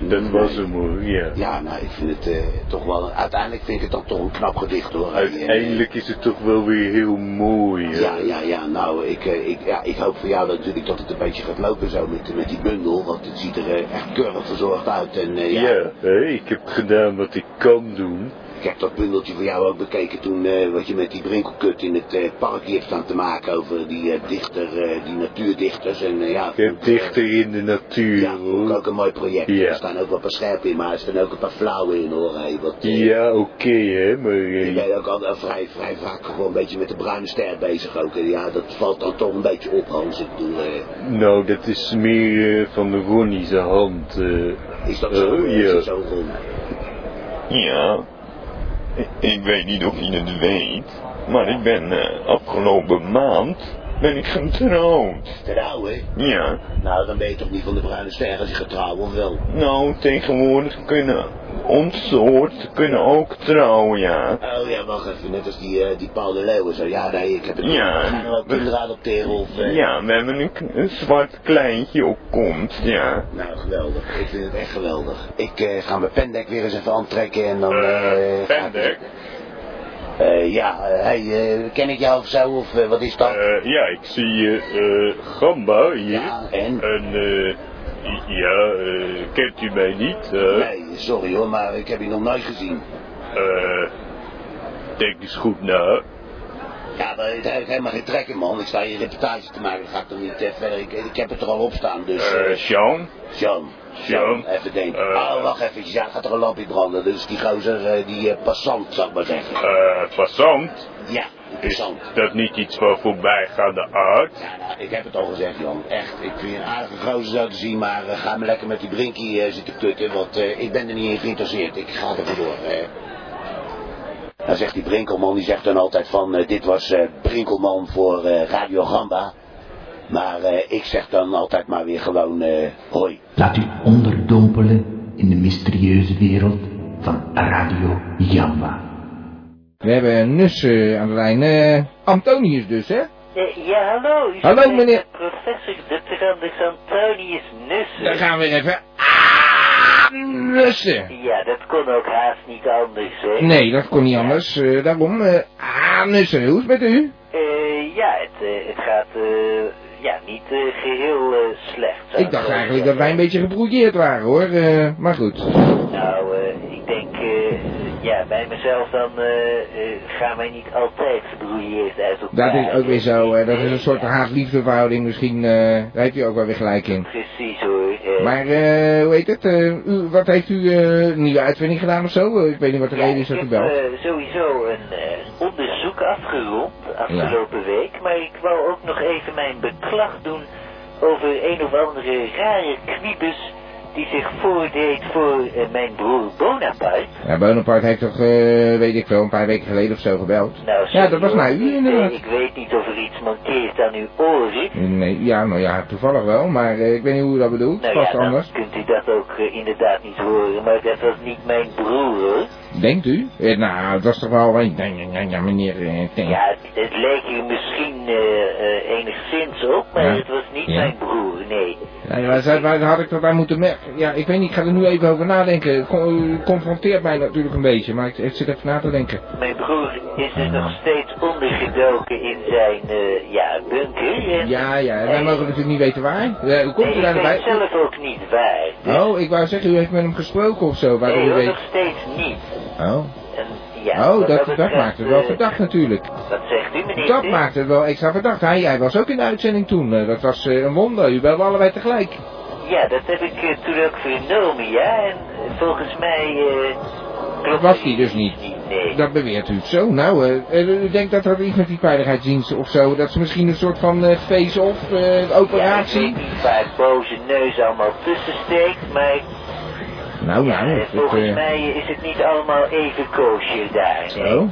Dat was hem hoor, ja. ja, nou, ik vind het eh, toch wel... Uiteindelijk vind ik het dan toch een knap gedicht hoor. Uiteindelijk is het toch wel weer heel mooi. hè? Ja, ja, ja, nou, ik, eh, ik, ja, ik hoop voor jou natuurlijk dat het een beetje gaat lopen zo met, met die bundel. Want het ziet er eh, echt keurig verzorgd uit. En eh, ja, ik heb gedaan wat ik kan doen. Ik heb dat bundeltje voor jou ook bekeken toen eh, wat je met die brinkelkut in het eh, parkje hebt staan te maken over die eh, dichter, eh, die natuurdichters. En ja, Ik heb dichter in de natuur ja, ik hoor. ook een mooi project. Ja. Er staan ook wel een paar scherpen in, maar er staan ook een paar flauwe in hoor. Hey, wat, Ja, oké hè, maar... Je eh, bent ook al vrij, vrij vaak gewoon een beetje met de bruine ster bezig ook. En ja, dat valt dan toch een beetje op, Hans. Ik bedoel, eh, Nou, dat is meer van Ronnie zijn hand. eh. is dat zo? Eh, is ja. dat zo rond? Ja, ik weet niet of je het weet, maar ik ben eh, afgelopen maand ben ik getrouwd. Trouwen? Ja, Nou, dan ben je toch niet van de bruine ster als je of wel? nou tegenwoordig kunnen ons soort kunnen ook trouwen, ja. Oh ja, wacht even, net als die, eh, die Paul de Leeuwen zo. Ja, nee, ik heb het Ja. Gaan ook kinderen adopteren of... eh, Ja, we hebben een, een zwart kleintje op komst, ja. Nou, geweldig. Ik vind het echt geweldig. Ik eh, ga mijn pendek weer eens even aantrekken en dan... ga ik- Eh, ja, eh, hey, eh, ken ik jou of zo, of wat is dat? Ja, ik zie Gamba hier. Ja, en? eh, ja, kent u mij niet? Nee, sorry hoor, maar ik heb je nog nooit gezien. Eh, denk eens goed na. Ja, maar heeft helemaal geen trek in, man. Ik sta hier reportage te maken, dat ga ik toch niet eh, verder. Ik, ik heb het er al op staan, dus... Eh, eh Sean? Jean. Even denken. Eh. oh, wacht even. Ja, gaat er een lampje branden. Dus die gozer, eh, die eh, passant, zou ik maar zeggen. Eh, passant? Ja, die passant. Is dat niet iets van voorbijgaande aard? Ja, nou, ik heb het al gezegd, Jan. Echt, ik vind je een aardige gozer zo te zien, maar eh, ga me lekker met die brinkie eh, zitten kutten, want eh, ik ben er niet in geïnteresseerd. Ik ga ervoor door. eh. Dan zegt die Brinkelman, die zegt dan altijd van, eh, dit was eh, Brinkelman voor eh, Radio Gamba. Maar ik zeg dan altijd maar weer gewoon, hoi. Laat u onderdompelen in de mysterieuze wereld van Radio Jamba. We hebben Nus eh, aan de lijn. Antonius dus, hè? Ja, hallo. Hallo, meneer. Professor Dr. Antonius Nussen. Dan gaan we weer even... Nussen. Ja, dat kon ook haast niet anders, hè? Nee, dat kon niet anders. eh, daarom... eh ah, Nussen, hoe is het met u? Eh, ja, het, eh, het gaat eh, ja, niet eh, geheel eh, slecht. Ik dacht eigenlijk dat wij een beetje gebrouilleerd waren, hoor. eh, maar goed. Nou, eh, ik denk, eh, ja, bij mezelf dan eh, eh, gaan wij niet altijd gebrouilleerd uit elkaar. Dat is ook weer zo. eh, dat is een soort haat-liefdeverhouding misschien. eh, daar heeft u ook wel weer gelijk in. Precies hoor. Maar, eh, hoe heet het? eh, u, wat heeft u een nieuwe uitvinding gedaan of zo? Ik weet niet wat de reden is dat u Ik heb belt. sowieso een onderzoek afgerond afgelopen week, maar ik wou ook nog even mijn beklag doen over een of andere rare kwiebus die zich voordeed voor eh, mijn broer Bonaparte. Ja, Bonaparte heeft toch, eh, weet ik wel, een paar weken geleden of zo gebeld. Nou, ja, dat was naar u inderdaad. Ik weet niet of er iets mankeert aan uw oren. Nee, ja, nou ja, toevallig wel, maar eh, ik weet niet hoe u dat bedoelt. Nou Vast ja, anders. kunt u dat ook inderdaad niet horen, maar dat was niet mijn broer hoor. Denkt u? Eh, nou, dat was toch wel... Nee, nee, nee, ja, meneer... eh, nee. Ja, het, het leek u misschien eh, eh, enigszins op, maar Ja. het was niet Ja. mijn broer, nee. Ja, ja, waar, waar had ik dat aan moeten merken? Ja, ik weet niet, ik ga er nu even over nadenken. U confronteert mij natuurlijk een beetje, maar ik, ik zit even na te denken. Mijn broer is dus nog steeds ondergedoken in zijn, eh, ja, bunker. En Ja, ja, wij mogen natuurlijk niet weten waar. Ja, hoe komt nee, u daar ik weet erbij? zelf ook niet waar. Oh, ik wou zeggen, u heeft met hem gesproken of zo, waardoor nee, u weet... nog steeds niet. Oh, En, ja, oh dat, dat maakt het wel eh, verdacht natuurlijk. Wat zegt u, meneer? Dat maakt het wel extra verdacht. Hij, hij was ook in de uitzending toen. eh, Dat was eh, een wonder. U belde allebei tegelijk. Ja, dat heb ik eh, toen ook vernomen, ja. En eh, volgens mij eh klopt was hij dus niet. Nee. Dat beweert u. Zo, nou, eh, eh, u denkt dat er iets met die veiligheidsdiensten of zo, dat ze misschien een soort van eh, face-off eh, operatie... Ja, ik weet niet waar het boze neus allemaal tussen steekt, maar Nou, nou, eh, dat, volgens eh, mij is het niet allemaal even koosje daar. Zo.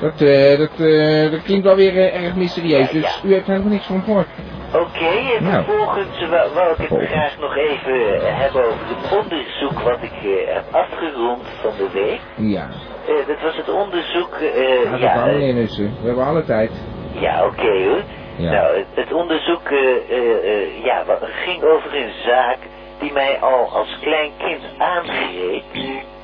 dat, eh, dat, eh, dat klinkt wel weer eh, erg mysterieus, dus u heeft helemaal niks van gehoord. Oké, en Nou. vervolgens wou, wou ik het graag nog even eh, hebben over het onderzoek wat ik heb afgerond van de week. Ja, dat was het onderzoek, ja ja. We hebben alle tijd. ja oké hoor. Ja. Nou, het, het onderzoek ja, ging over een zaak die mij al als klein kind aangreep.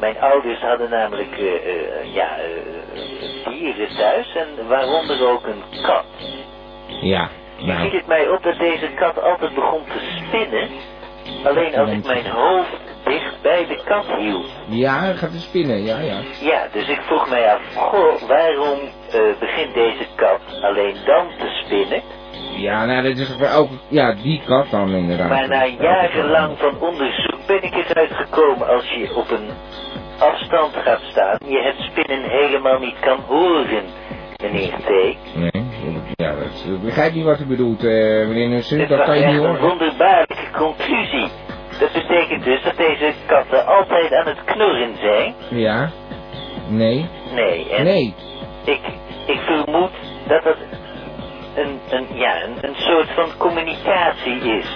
Mijn ouders hadden namelijk eh, eh, ja, eh, dieren thuis en waaronder ook een kat. Ja, Nu nou, viel het mij op dat deze kat altijd begon te spinnen. Alleen als ik mijn hoofd dicht bij de kat hield. ja, gaat te spinnen, ja, ja. Ja, dus ik vroeg mij af, goh, waarom begint deze kat alleen dan te spinnen? Ja, nou, dat is voor elke, ja, die kat dan inderdaad. Maar na jarenlang van onderzoek ben ik eruit gekomen als je op een afstand gaat staan, je het spinnen helemaal niet kan horen, meneer T. Nee, ja, dat, ik begrijp niet wat u bedoelt, eh, meneer Nussen, dat was kan je niet een horen. wonderbaarlijke conclusie. Dat betekent dus dat deze katten altijd aan het knorren zijn. Ja, nee, Nee, en nee. ik, ik vermoed dat dat een, een, ja, een, een soort van communicatie is.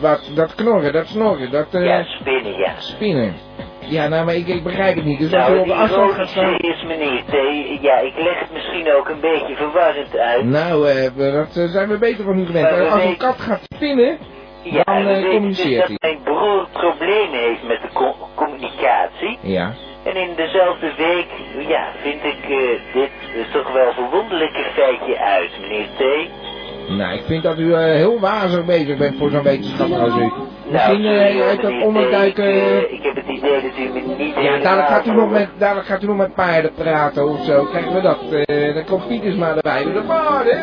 Wat, dat knorren, dat snorren, dat eh, Ja, spinnen, ja. spinnen. Ja, nou, maar ik, ik begrijp het niet. Dus als je Nou, op de afstand gaat staan... is meneer. Ja, ik leg het misschien ook een beetje verwarrend uit. Nou, we- dat eh, zijn we beter van u gewend. Als een kat gaat spinnen, Ja, dan dus communiceert dat hij. mijn broer problemen heeft met de co- communicatie. Ja. En in dezelfde week, ja, vind ik eh, dit is toch wel verwonderlijke feitje uit, meneer T. Nou, ik vind dat u eh, heel wazig bezig bent voor zo'n wetenschap als u. Misschien nou, eh, sorry, uit dat. Ik, eh, ik heb het idee dat u me niet Ja, dadelijk gaat, u nog met, dadelijk gaat u nog met paarden praten of zo. Krijgen we dat? eh dan komt Pieters maar erbij. De paarden!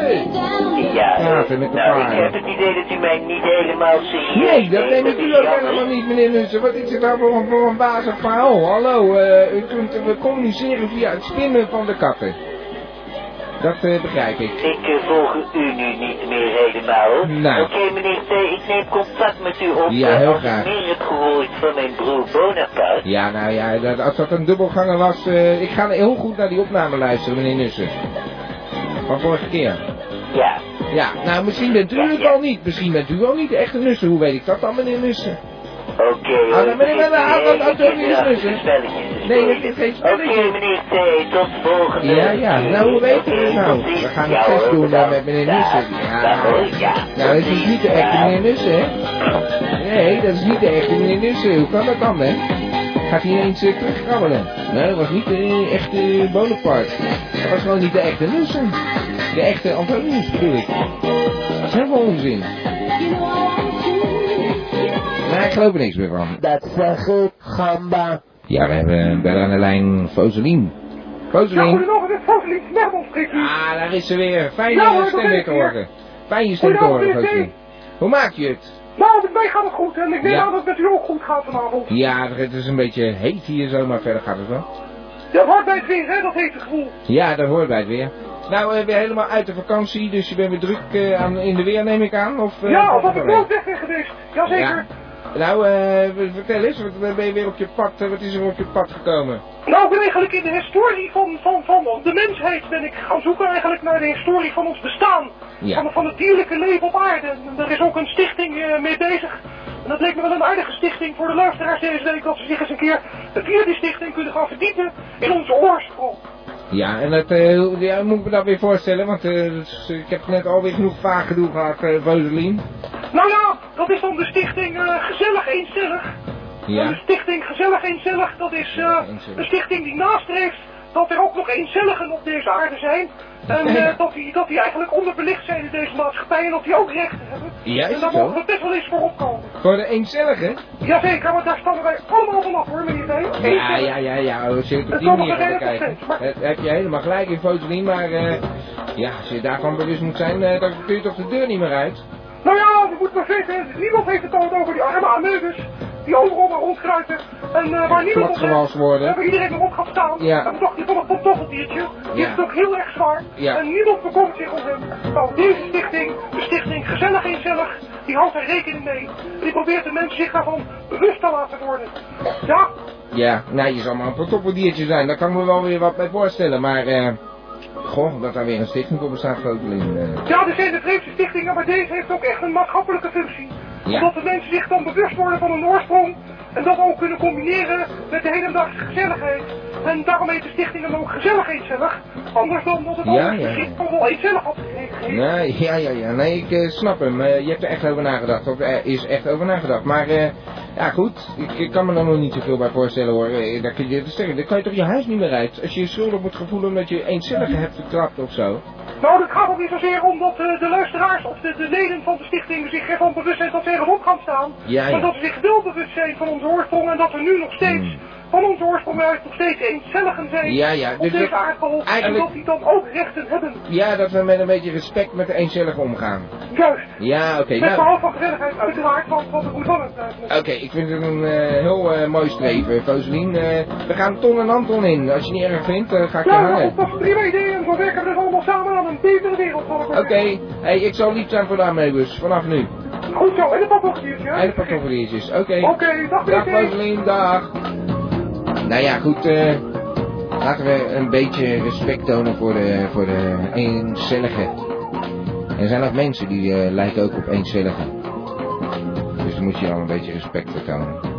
Ja, eh, Praten met de nou, ik paarden. heb het idee dat u mij niet helemaal serieus Nee, dat neemt. neem ik u ook helemaal niet, meneer Nussen. Wat is dit nou voor een, voor een verhaal? Hallo, eh, u kunt we communiceren via het spinnen van de katten. Dat eh, begrijp ik. Ik eh, volg u nu niet meer helemaal. Nou. Oké, meneer T, ik neem contact met u op. Ja, eh, heel graag. ik meer heb gehoord van mijn broer Bonaparte. Ja, nou ja, dat, als dat een dubbelganger was... ik ga heel goed naar die opname luisteren, meneer Nussen. Van vorige keer. Ja. Ja, nou misschien bent u het al niet. Misschien bent u al niet de echte Nussen. Hoe weet ik dat dan, meneer Nussen? Oké, Ah, hoor, dan ben ik wel meneer aan T, dat Nee, dat spelen. is geen spelletje. Oké, meneer T, tot volgende Ja, ja, nou hoe Oké, het nou? We gaan het test doen eh, bedankt. met meneer. Nussen. Ja, Dag, hoor, ja. nou dat is niet de echte meneer Nussen, hè? Nee, dat is niet de echte meneer Nussen. Hoe kan dat dan, hè? Gaat hij ineens uh, terugkrabbelen? Nee, dat was niet de echte Bonaparte. Dat was gewoon niet de echte Nussen. De echte Antonius bedoel ik. Dat is helemaal onzin. Nee, ik geloof er niks meer van. Dat zeg ik, gamba. Ja, we hebben bellen aan de lijn Foselien. Ja, Foselien. goedenavond, dit is Foselien Smermond spreekt u. Ah, daar is ze weer. Fijn Ja, hoor, stem dat te horen. Fijn je stem te horen. Foselien. Hoe maak je het? Nou, met mij gaat het goed en ik neem Ja. aan dat het met u ook goed gaat vanavond. Ja, het is een beetje heet hier zo, maar verder gaat het wel. Ja, hoort bij het weer, hè, dat het gevoel. Ja, dat hoort bij het weer. Nou, uh, weer helemaal uit de vakantie, dus je bent weer druk uh, aan, in de weer, neem ik aan? Of, uh, ja, alsof ik nooit weg geweest. Jazeker. Ja. Nou, uh, vertel eens, wat ben je weer op je pad, wat is er op je pad gekomen? Nou, ik ben eigenlijk in de historie van, van, van de mensheid ben ik gaan zoeken eigenlijk naar de historie van ons bestaan. Ja. Van, van het dierlijke leven op aarde. En er is ook een stichting uh, mee bezig. En dat leek me wel een aardige stichting voor de luisteraars deze week. Dat ze zich eens een keer via die stichting kunnen gaan verdiepen in onze oorsprong. Ja, en dat uh, ja, moet ik me dat weer voorstellen, want uh, dus, ik heb net alweer genoeg vaag gedoe gehad, uh. Nou ja, dat is dan de stichting Gezellig Eencellig. Ja. De stichting Gezellig Eencellig, dat is een stichting die nastreeft dat er ook nog eencelligen op deze aarde zijn. En uh, dat, die, dat die eigenlijk onderbelicht zijn in deze maatschappij en dat die ook rechten hebben. Ja, en daar mogen we best wel eens voor opkomen. Voor de eencelligen? Jazeker, maar daar staan wij allemaal vanaf hoor, meneer Deen. Ja, ja, ja, ja, je het op die manier gaat bekijken. Maar... heb je helemaal gelijk in Fotelien, maar uh, ja, als je daarvan bewust moet zijn, uh, dan kun je toch de deur niet meer uit. Nou ja, je moet maar weten, niemand heeft het al over die arme ameubes die overal maar rondkruipen en uh, waar niemand op heeft, worden. Waar iedereen erop gaat staan. Ja. En toch die van een pantoffeldiertje, die ja. is ook heel erg zwaar. Ja. En niemand bekomt zich om hem. Nou, deze stichting, de stichting Gezellig Eenzellig, die houdt er rekening mee. Die probeert de mensen zich daarvan bewust te laten worden. Ja? Ja, nou je zal maar een pantoffeldiertje zijn, daar kan ik me wel weer wat bij voorstellen, maar... Uh... Goh, dat daar weer een stichting voor bestaat. Uh... Ja, er zijn de vreemdste stichtingen, maar deze heeft ook echt een maatschappelijke functie. Ja. Omdat de mensen zich dan bewust worden van hun oorsprong en dat ook kunnen combineren met de hedendagse gezelligheid. En daarom heet de stichting dan ook gezellig eenzellig. Anders dan dat het ja, ja, ja. wel eenzellig had gegeven. Nee, ja, ja, ja. Nee, ik uh, snap hem. Uh, je hebt er echt over nagedacht. Of er is echt over nagedacht. Maar uh, ja, goed. Ik, ik, kan me er nog niet zoveel bij voorstellen hoor. Daar kun je, dan kan je toch je huis niet meer uit. Als je je schuldig moet gevoelen omdat je eenzellige hebt vertrapt of zo. Nou, dat gaat ook niet zozeer om dat uh, de luisteraars of de, de, leden van de stichting zich ervan bewust zijn dat ze erop gaan staan. Ja, ja. Maar dat ze zich wel bewust zijn van onze oorsprong en dat we nu nog steeds hmm. Van onze oorsprong uit nog steeds eencelligen zijn ja, ja. op dus deze aardbol. eigenlijk... En dat die dan ook rechten hebben. Ja, dat we met een beetje respect met de eencelligen omgaan. Juist. Ja, oké. Okay, met nou... behoud van gezelligheid uiteraard, want wat het moet van het Oké, okay, ik vind het een uh, heel uh, mooi streven, Foselien. Uh, we gaan Ton en Anton in. Als je het niet erg vindt, ga ik ja, je hangen. dat is prima idee en zo werken we dus allemaal samen aan een betere wereld. Oké, okay. hey, ik zal lief zijn voor de ameubus, vanaf nu. Goed zo, en de pantoffeliertjes. En de pantoffeliertjes, oké. Oké, dag Dag Foselien, dag. Nou ja, goed, uh, laten we een beetje respect tonen voor de, voor de. Er zijn ook mensen die uh, lijken ook op eencelligen. Dus dan moet je al een beetje respect voor tonen.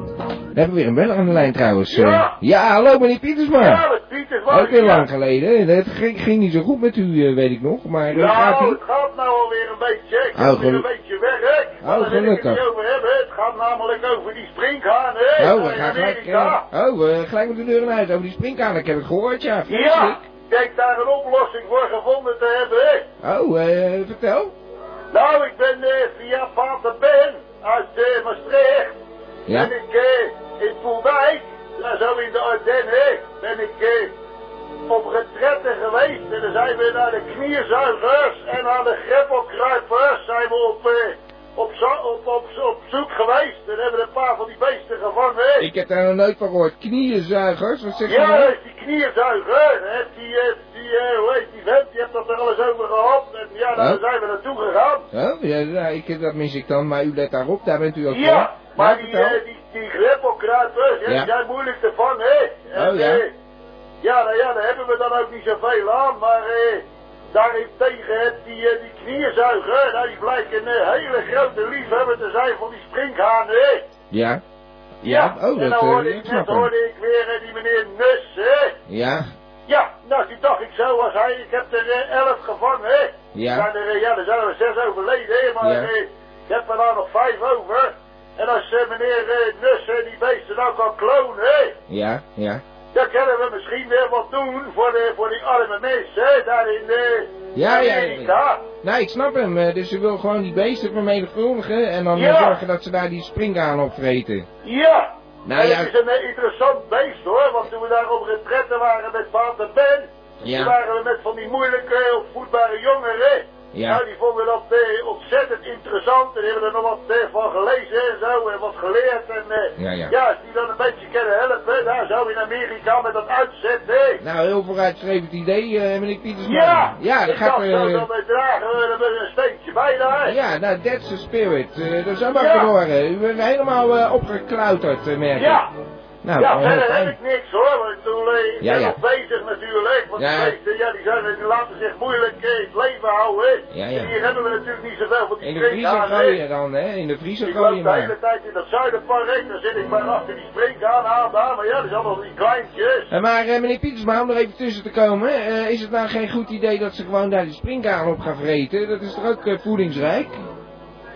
We hebben weer een beller aan de lijn trouwens. Ja. Eh, ja, hallo meneer Pietersma. Ja, met Pietersma. Ook weer ja. lang geleden. Het ging, ging niet zo goed met u, eh, weet ik nog. Maar gaat Nou, ie? het gaat nou alweer een beetje. Ik Oh, heb weer een beetje. Oh, wil ik het over hebben. Het gaat namelijk over die springhaan, hè? Oh, we gaan gelijk, eh, oh, we gelijk met de deur naar huis. Over die springkaan, ik heb het gehoord, ja. Ja, vreselijk. denk daar een oplossing voor gevonden te hebben, hè? Oh, eh, vertel. Nou, ik ben eh, via Pater Ben uit eh, Maastricht. Ja. Ben ik in Poeldijk, daar zo in de Ardennen, ben ik eh, op retretten geweest. En dan zijn we naar de knierzuigers en naar de greppelkruipers zijn we op, eh, op, zo- op, op, op zoek geweest. En hebben een paar van die beesten gevangen. Ik heb daar nog nooit van gehoord. Knieënzuigers, wat zeg je Ja, nou? dat is die knierzuiger. Hè, die, eh, die, hoe heet die vent, die heeft dat er alles over gehad. En ja, daar zijn we naartoe gegaan. Ja, nou, ik, dat mis ik dan, maar u let daarop, daar bent u ook Ja, voor. maar Ja, die, die, die greppelkruipers, ja, Ja. zijn moeilijk te vangen, hè. En, Oh, ja. eh, ja, nou ja, daar hebben we dan ook niet zoveel aan, maar eh, daarentegen heeft die, eh, die knierzuiger, nou, die blijkt een eh, hele grote liefhebber te zijn van die sprinkhanen, hè. Ja. Ja, oh, en dat dan eh, hoorde ik net hoorde ik weer die meneer Nus, hè. Ja, Ja, nou, die dacht ik zo was hij. Ik heb er eh, elf gevangen, hè. Ja. Er zijn ja, er zijn er zes overleden, hè. Maar Ja. ik heb er nou nog vijf over. En als eh, meneer eh, Nus eh, die beesten nou kan klonen, hè. ja, ja. Dan kunnen we misschien weer wat doen voor, de, voor die arme mensen. Daar in eh, Ja, ja, Amerika. ja. Nou, ik snap hem. eh, Dus ze wil gewoon die beesten vermenigvuldigen en dan eh, Ja. zorgen dat ze daar die springhaan opvreten. Ja. Nou en ja. het is een eh, interessant beest hoor, want toen we daar op retretten waren met Pater Ben, Ja. toen waren we met van die moeilijke opvoedbare jongeren. Ja. Nou, die vonden dat eh, ontzettend interessant en hebben er nog wat eh, van gelezen en zo en wat geleerd. En eh, Ja, ja. als die dan een beetje kunnen helpen, daar zo in Amerika met dat uitzetten. hè. Nou, heel vooruitstrevend idee, eh, meneer Pietersma. Ja, ja, dat ik gaat... dacht, nou, eh, dan eh, dragen we er een steentje bij daar. ja, nou, that's the spirit. Eh, dat zou maar Ja. horen. U bent helemaal eh, opgeklauterd, eh, merk ik. Ja. Nou, ja, verder heb ik niks hoor, ik bedoel, eh, ik Ja, ben ja. nog bezig natuurlijk, want Ja. die beesten, ja, die, zijn, die laten zich moeilijk eh, het leven houden. hè. Ja, ja. En hier hebben we natuurlijk niet zoveel van die In de vriezer dan, hè? In de vriezer Ik gooien loop de hele maar. tijd in dat zuiderpark, dan zit ik maar achter die springhaan aan daar, maar ja, dat is allemaal die kleintjes. Eh, maar eh, meneer Pietersma, om er even tussen te komen, eh, is het nou geen goed idee dat ze gewoon daar die springkaan op gaan vreten? Dat is toch ook eh, voedingsrijk?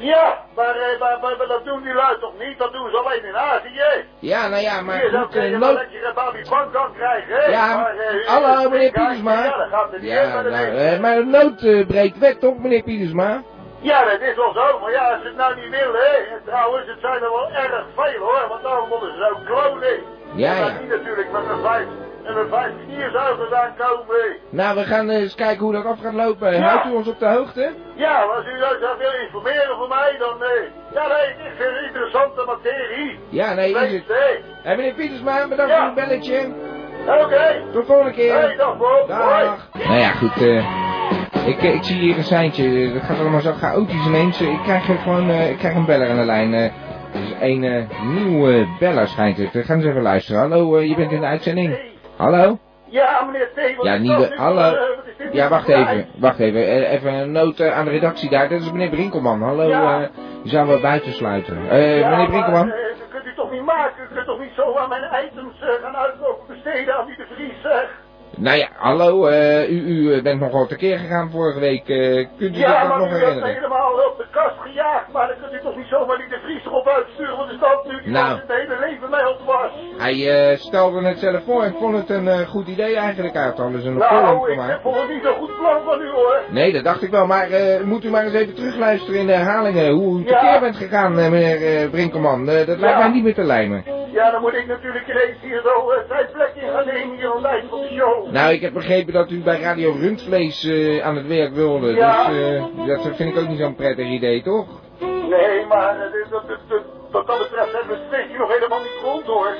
Ja, maar, eh, maar, maar, maar dat doen die lui toch niet, dat doen ze alleen in Azië. Ja, nou ja, maar Hier goed, eh, je wel nood... lekker een babybank kan krijgen. Ja, maar, eh, hallo meneer Pietersma. Ja, dat gaat er niet in Ja, nou, maar de nood breekt wet toch, meneer Pietersma? Ja, dat is wel zo, maar ja, als ze het nou niet willen, hè. En trouwens, het zijn er wel erg veel hoor, want daarom moeten ze zo klonen. Ja, ja. dat die natuurlijk met een vijf, en een vijf knierzuigers aankomen. Nou, we gaan eens kijken hoe dat af gaat lopen. Ja. Houdt u ons op de hoogte? Ja, als u nou zou willen informeren voor mij, dan, eh, ja nee, ik vind het een interessante materie. Ja, nee, is het. meneer Pietersma, bedankt Ja. voor het belletje. Oké. Tot de volgende keer. Hey, dag Bob. Hoi. Nou ja, goed. eh ik, eh, ik zie hier een seintje. Dat gaat allemaal zo chaotisch ineens. Ik krijg gewoon ik krijg een beller aan de lijn. er is een nieuwe beller schijnt het. We gaan eens even luisteren. Hallo, je bent in de uitzending. Hallo? Ja, meneer T. wat Ja, nu voor, Hallo. eh, Ja, wacht even. Wacht even. Eh, Even een noot eh, aan de redactie daar. Dat is meneer Brinkelman. Hallo, Ja. eh, die zouden we buiten sluiten. Ja, meneer Brinkelman? Maar, dat kunt u toch niet maken? U kunt toch niet zo aan mijn items gaan uitlopen besteden aan die de Vries? Nou ja, hallo. eh, u, u eh, bent nogal tekeer gegaan vorige week. Eh, kunt u Ja, dat maar nog u herinneren? helemaal op de kast gejaagd, maar dan kunt u toch niet zomaar die de Vries erop uitsturen, want is dat nu die Nou. het hele leven mij op was. Hij stelde het zelf voor. Ik vond het een goed idee eigenlijk. Had alles een Nou, ik gemaakt. vond het niet zo'n goed plan van u hoor. Nee, dat dacht ik wel. Maar moet u maar eens even terugluisteren in de herhalingen. Hoe u Ja. tekeer bent gegaan, meneer Brinkelman. Dat lijkt Ja. mij niet meer te lijmen. Ja, dan moet ik natuurlijk ineens hier zo uh, zijn plekje gaan nemen hier eind van de show. Nou, ik heb begrepen dat u bij Radio Rundvlees eh, aan het werk wilde. Ja. Dus eh, dat vind ik ook niet zo'n prettig idee, toch? Nee, maar eh, dit- dat, dat, dat, wat dat betreft hebben we het nog helemaal niet rond hoor.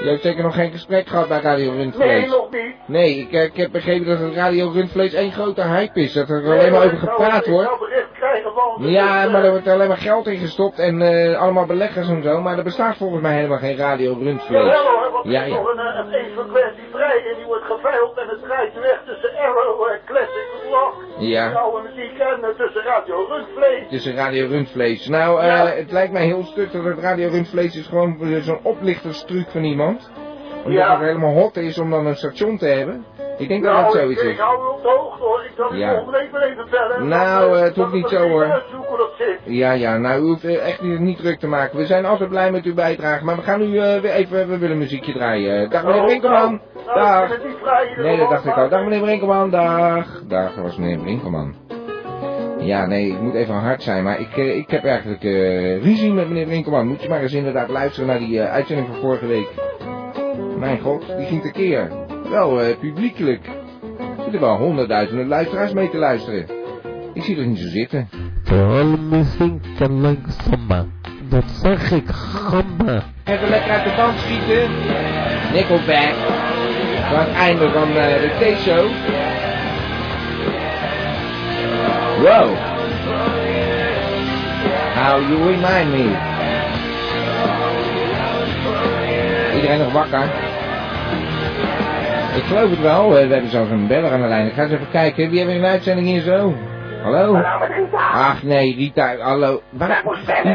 Je hebt zeker nog geen gesprek gehad bij Radio Rundvlees. Nee, nog niet. Nee, ik, eh, ik heb begrepen dat het Radio Rundvlees één grote hype is. Dat er Nee, alleen maar over gepraat wordt. Ja, dus, maar eh, er wordt alleen maar geld in gestopt en eh, allemaal beleggers en zo. Maar er bestaat volgens mij helemaal geen Radio Rundvlees. Jawel hoor, want Ja, is ja. nog een, eh, een evenkwestie vrij en die wordt geveild en het draait weg tussen Arrow en Classic Rock. Ja. Oude muziek en tussen Radio Rundvlees. Een Radio Rundvlees. Nou, eh, het lijkt mij heel stuk dat het Radio Rundvlees is gewoon zo'n oplichterstruc van iemand. Omdat Ja. het helemaal hot is om dan een station te hebben. Ik denk dat nou, het ik, zoiets ik is. hou u op de hoogte hoor. Ik zal Ja. volgende week even bellen. Nou, Dan, eh, het hoeft niet zo, hoor. dat. Ja, ja, nou, u hoeft eh, echt niet, niet druk te maken. We zijn altijd blij met uw bijdrage. Maar we gaan nu eh, weer even, we willen muziekje draaien. Dag meneer Oh, Brinkelman. nou, Dag. ik vrij hier, Nee, dat dacht ik al. Dag meneer Brinkelman. Dag. Dag, dat was meneer Brinkelman. Ja, nee, ik moet even hard zijn, maar ik, ik heb eigenlijk eh, ruzie met meneer Brinkelman. Moet je maar eens inderdaad luisteren naar die eh, uitzending van vorige week. Mijn god, die ging tekeer. Wel eh, publiekelijk. Er zitten wel honderdduizenden luisteraars mee te luisteren. Ik zie er niet zo zitten. Vooral muziek en leuk samba. Dat zeg ik, gamba. Even lekker uit de band schieten. Nickelback. Aan het einde van eh, de T-show. Wow. How you remind me. Iedereen nog wakker? Ik geloof het wel. We hebben zelfs een beller aan de lijn. Ik ga eens even kijken. Wie hebben we een uitzending hier zo? Hallo? Ach nee, Rita, hallo. Waar,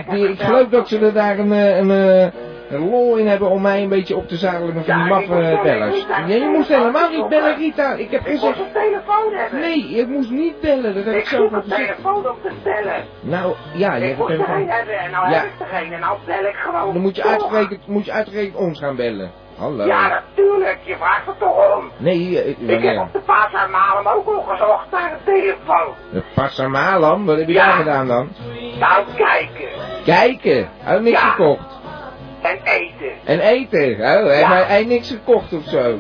ik geloof dat ze er daar een, eh, een, eh, een lol in hebben om mij een beetje op te zadelen met die maffe bellers. Nee, je moest helemaal niet bellen, Rita. Ik heb gezegd... een telefoon hebben. Nee, je moest niet bellen. Dat heb ik Ik zelf al een gezegd. telefoon om te stellen. Nou, ja, je ik hebt een telefoon. hebben en nou Ja. heb ik er geen en nou bel ik gewoon. Dan moet je uitgerekend, moet je uitgerekend ons gaan bellen. Hallo. Ja, natuurlijk. Je vraagt er toch om. Nee, eh, Ik heb op de Malem ook al gezocht naar een telefoon. De Passamalam, wat heb je Ja. daar gedaan dan? Nou, kijken. Kijken. Hij heeft niks Ja. gekocht. En eten. En eten. Oh, hij heeft Ja. hij niks gekocht of zo.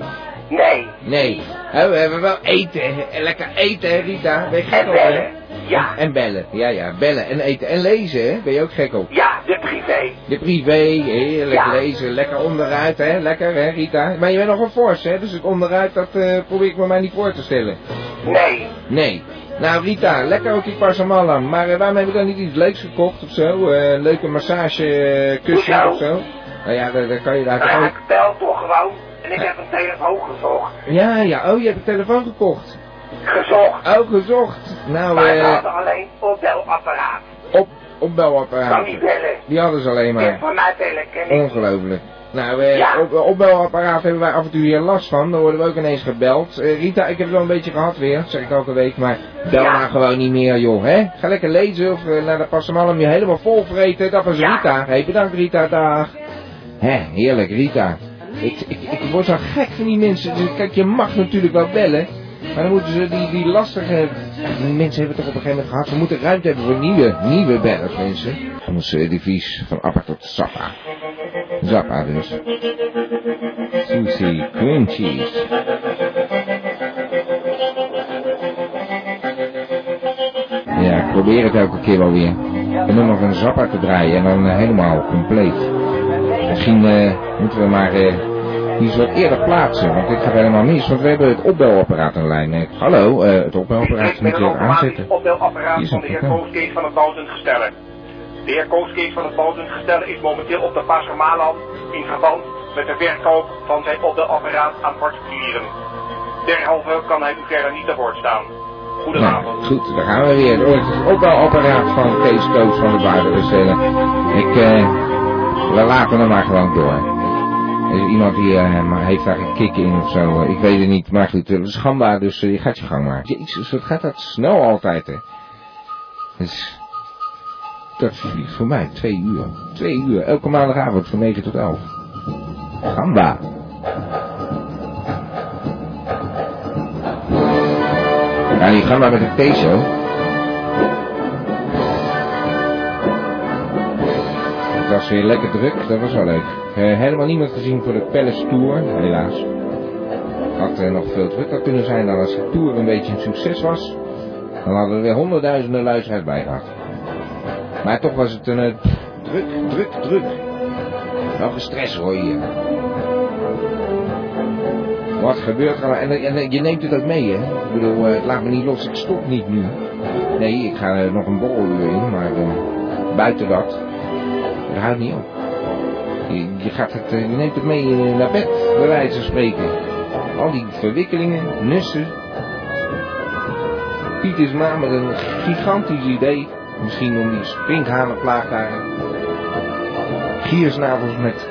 Nee. Nee. Oh, we hebben wel eten. En Lekker eten, hè, Rita. Ben je gek En op, hè? bellen. Ja. En bellen. Ja, ja. Bellen en eten. En lezen, hè? Ben je ook gek op? Ja, de privé. De privé, heerlijk Ja. lezen. Lekker onderuit, hè? Lekker, hè, Rita? Maar je bent nog een fors, hè? Dus het onderuit, dat eh, probeer ik me maar niet voor te stellen. Nee. Nee. Nou, Rita, lekker ook die Pasamalam. Maar eh, waarom heb je dan niet iets leuks gekocht of zo? Eh, een leuke massagekussen Hoezo? of zo? Nou ja, daar, daar kan je daar Nou ja, ook... ik bel toch gewoon. En ik heb een telefoon gezocht. Ja, ja. Oh, je hebt een telefoon gekocht. Gezocht. Oh, gezocht. Nou, Maar we eh... hadden alleen opbelapparaat. Op, opbelapparaat. Kan niet bellen. Die hadden ze alleen En maar. van mij bellen ken ik. Ongelooflijk. Nou, eh, Ja. op, opbelapparaat hebben wij af en toe hier last van. Dan worden we ook ineens gebeld. Eh, Rita, ik heb het wel een beetje gehad weer. Dat zeg ik elke week. Maar bel Ja. maar gewoon niet meer, joh. Hè? Ga lekker lezen of eh, naar de Passamalm je helemaal vol vreten. Dat was Ja. Rita. Hey, bedankt Rita. Dag. Hè, heerlijk, Rita. Ik, ik, ik word zo gek van die mensen. Dus, kijk, je mag natuurlijk wel bellen. Maar dan moeten ze die, die lastige... Die mensen hebben het toch op een gegeven moment gehad. Ze moeten ruimte hebben voor nieuwe, nieuwe bellers, mensen. Anders uh, die van Appa tot Zappa. Zappa dus. Sushi cream cheese. Ja, ik probeer het elke keer wel weer. En dan nog een Zappa te draaien en dan eh, helemaal compleet. Misschien eh, moeten we maar eh, die eens wat eerder plaatsen, want dit gaat helemaal mis. Want we hebben het opbelapparaat aan de lijn. Eh, hallo, eh, het opbelapparaat moet je aanzetten. opbelapparaat van de heer. Kooskees van het Boutengestelle. De heer Kooskees van het Boutengestelle is momenteel op de Passermaland in verband met de verkoop van zijn opbelapparaat aan particulieren. Derhalve kan hij u verder niet te woord staan. Goedenavond. Nou, goed, daar gaan we weer. Het opbelapparaat van Kees Koos van de Waarde bestellen. Ik, eh, we laten hem maar gewoon door. Is iemand die eh, maar heeft daar een kick in of zo. eh, Ik weet het niet, maar goed, het is schandbaar, dus eh, je gaat je gang maar. Jezus, wat gaat dat snel altijd, hè. Dus, dat vliegt voor mij twee uur. Twee uur, elke maandagavond van 9 tot 11. Gamba. Ja, die gaan maar met een T-show. Het was weer lekker druk, dat was wel leuk. Eh, helemaal niemand gezien voor de Palace Tour, helaas. Had er nog veel drukker kunnen zijn dan als de Tour een beetje een succes was. Dan hadden we weer honderdduizenden luisteraars bij gehad. Maar toch was het een eh, druk, druk, druk. Wel gestrest hoor je. Wat gebeurt er? En, en, je neemt het ook mee, hè? Ik bedoel, eh, laat me niet los, ik stop niet nu. Nee, ik ga er nog een borreluur in, maar eh, buiten dat, het houdt niet op. Je, je gaat het, eh, je neemt het mee eh, naar bed, bij wijze van spreken. Al die verwikkelingen, nussen. Piet is maar met een gigantisch idee. Misschien om die sprinkhanenplaag daar. Giersnavels met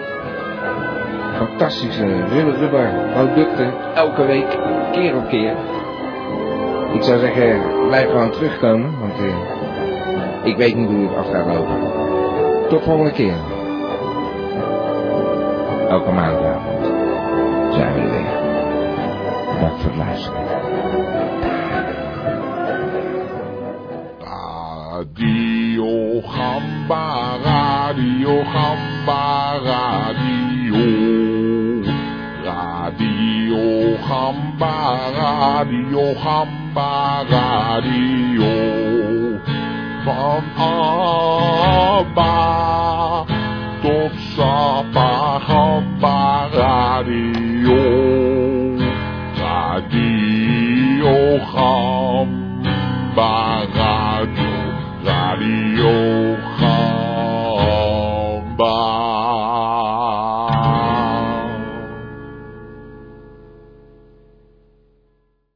fantastische rubber, producten. Elke week, keer op keer. Ik zou zeggen, blijf gewoon terugkomen. Want eh, ik weet niet hoe het af gaat lopen. Tot volgende keer. Elke maandavond zijn we er weer. Dank voor het luisteren. Radio Gamba, Radio. Radio Gamba, Radio Gamba, Radio. Van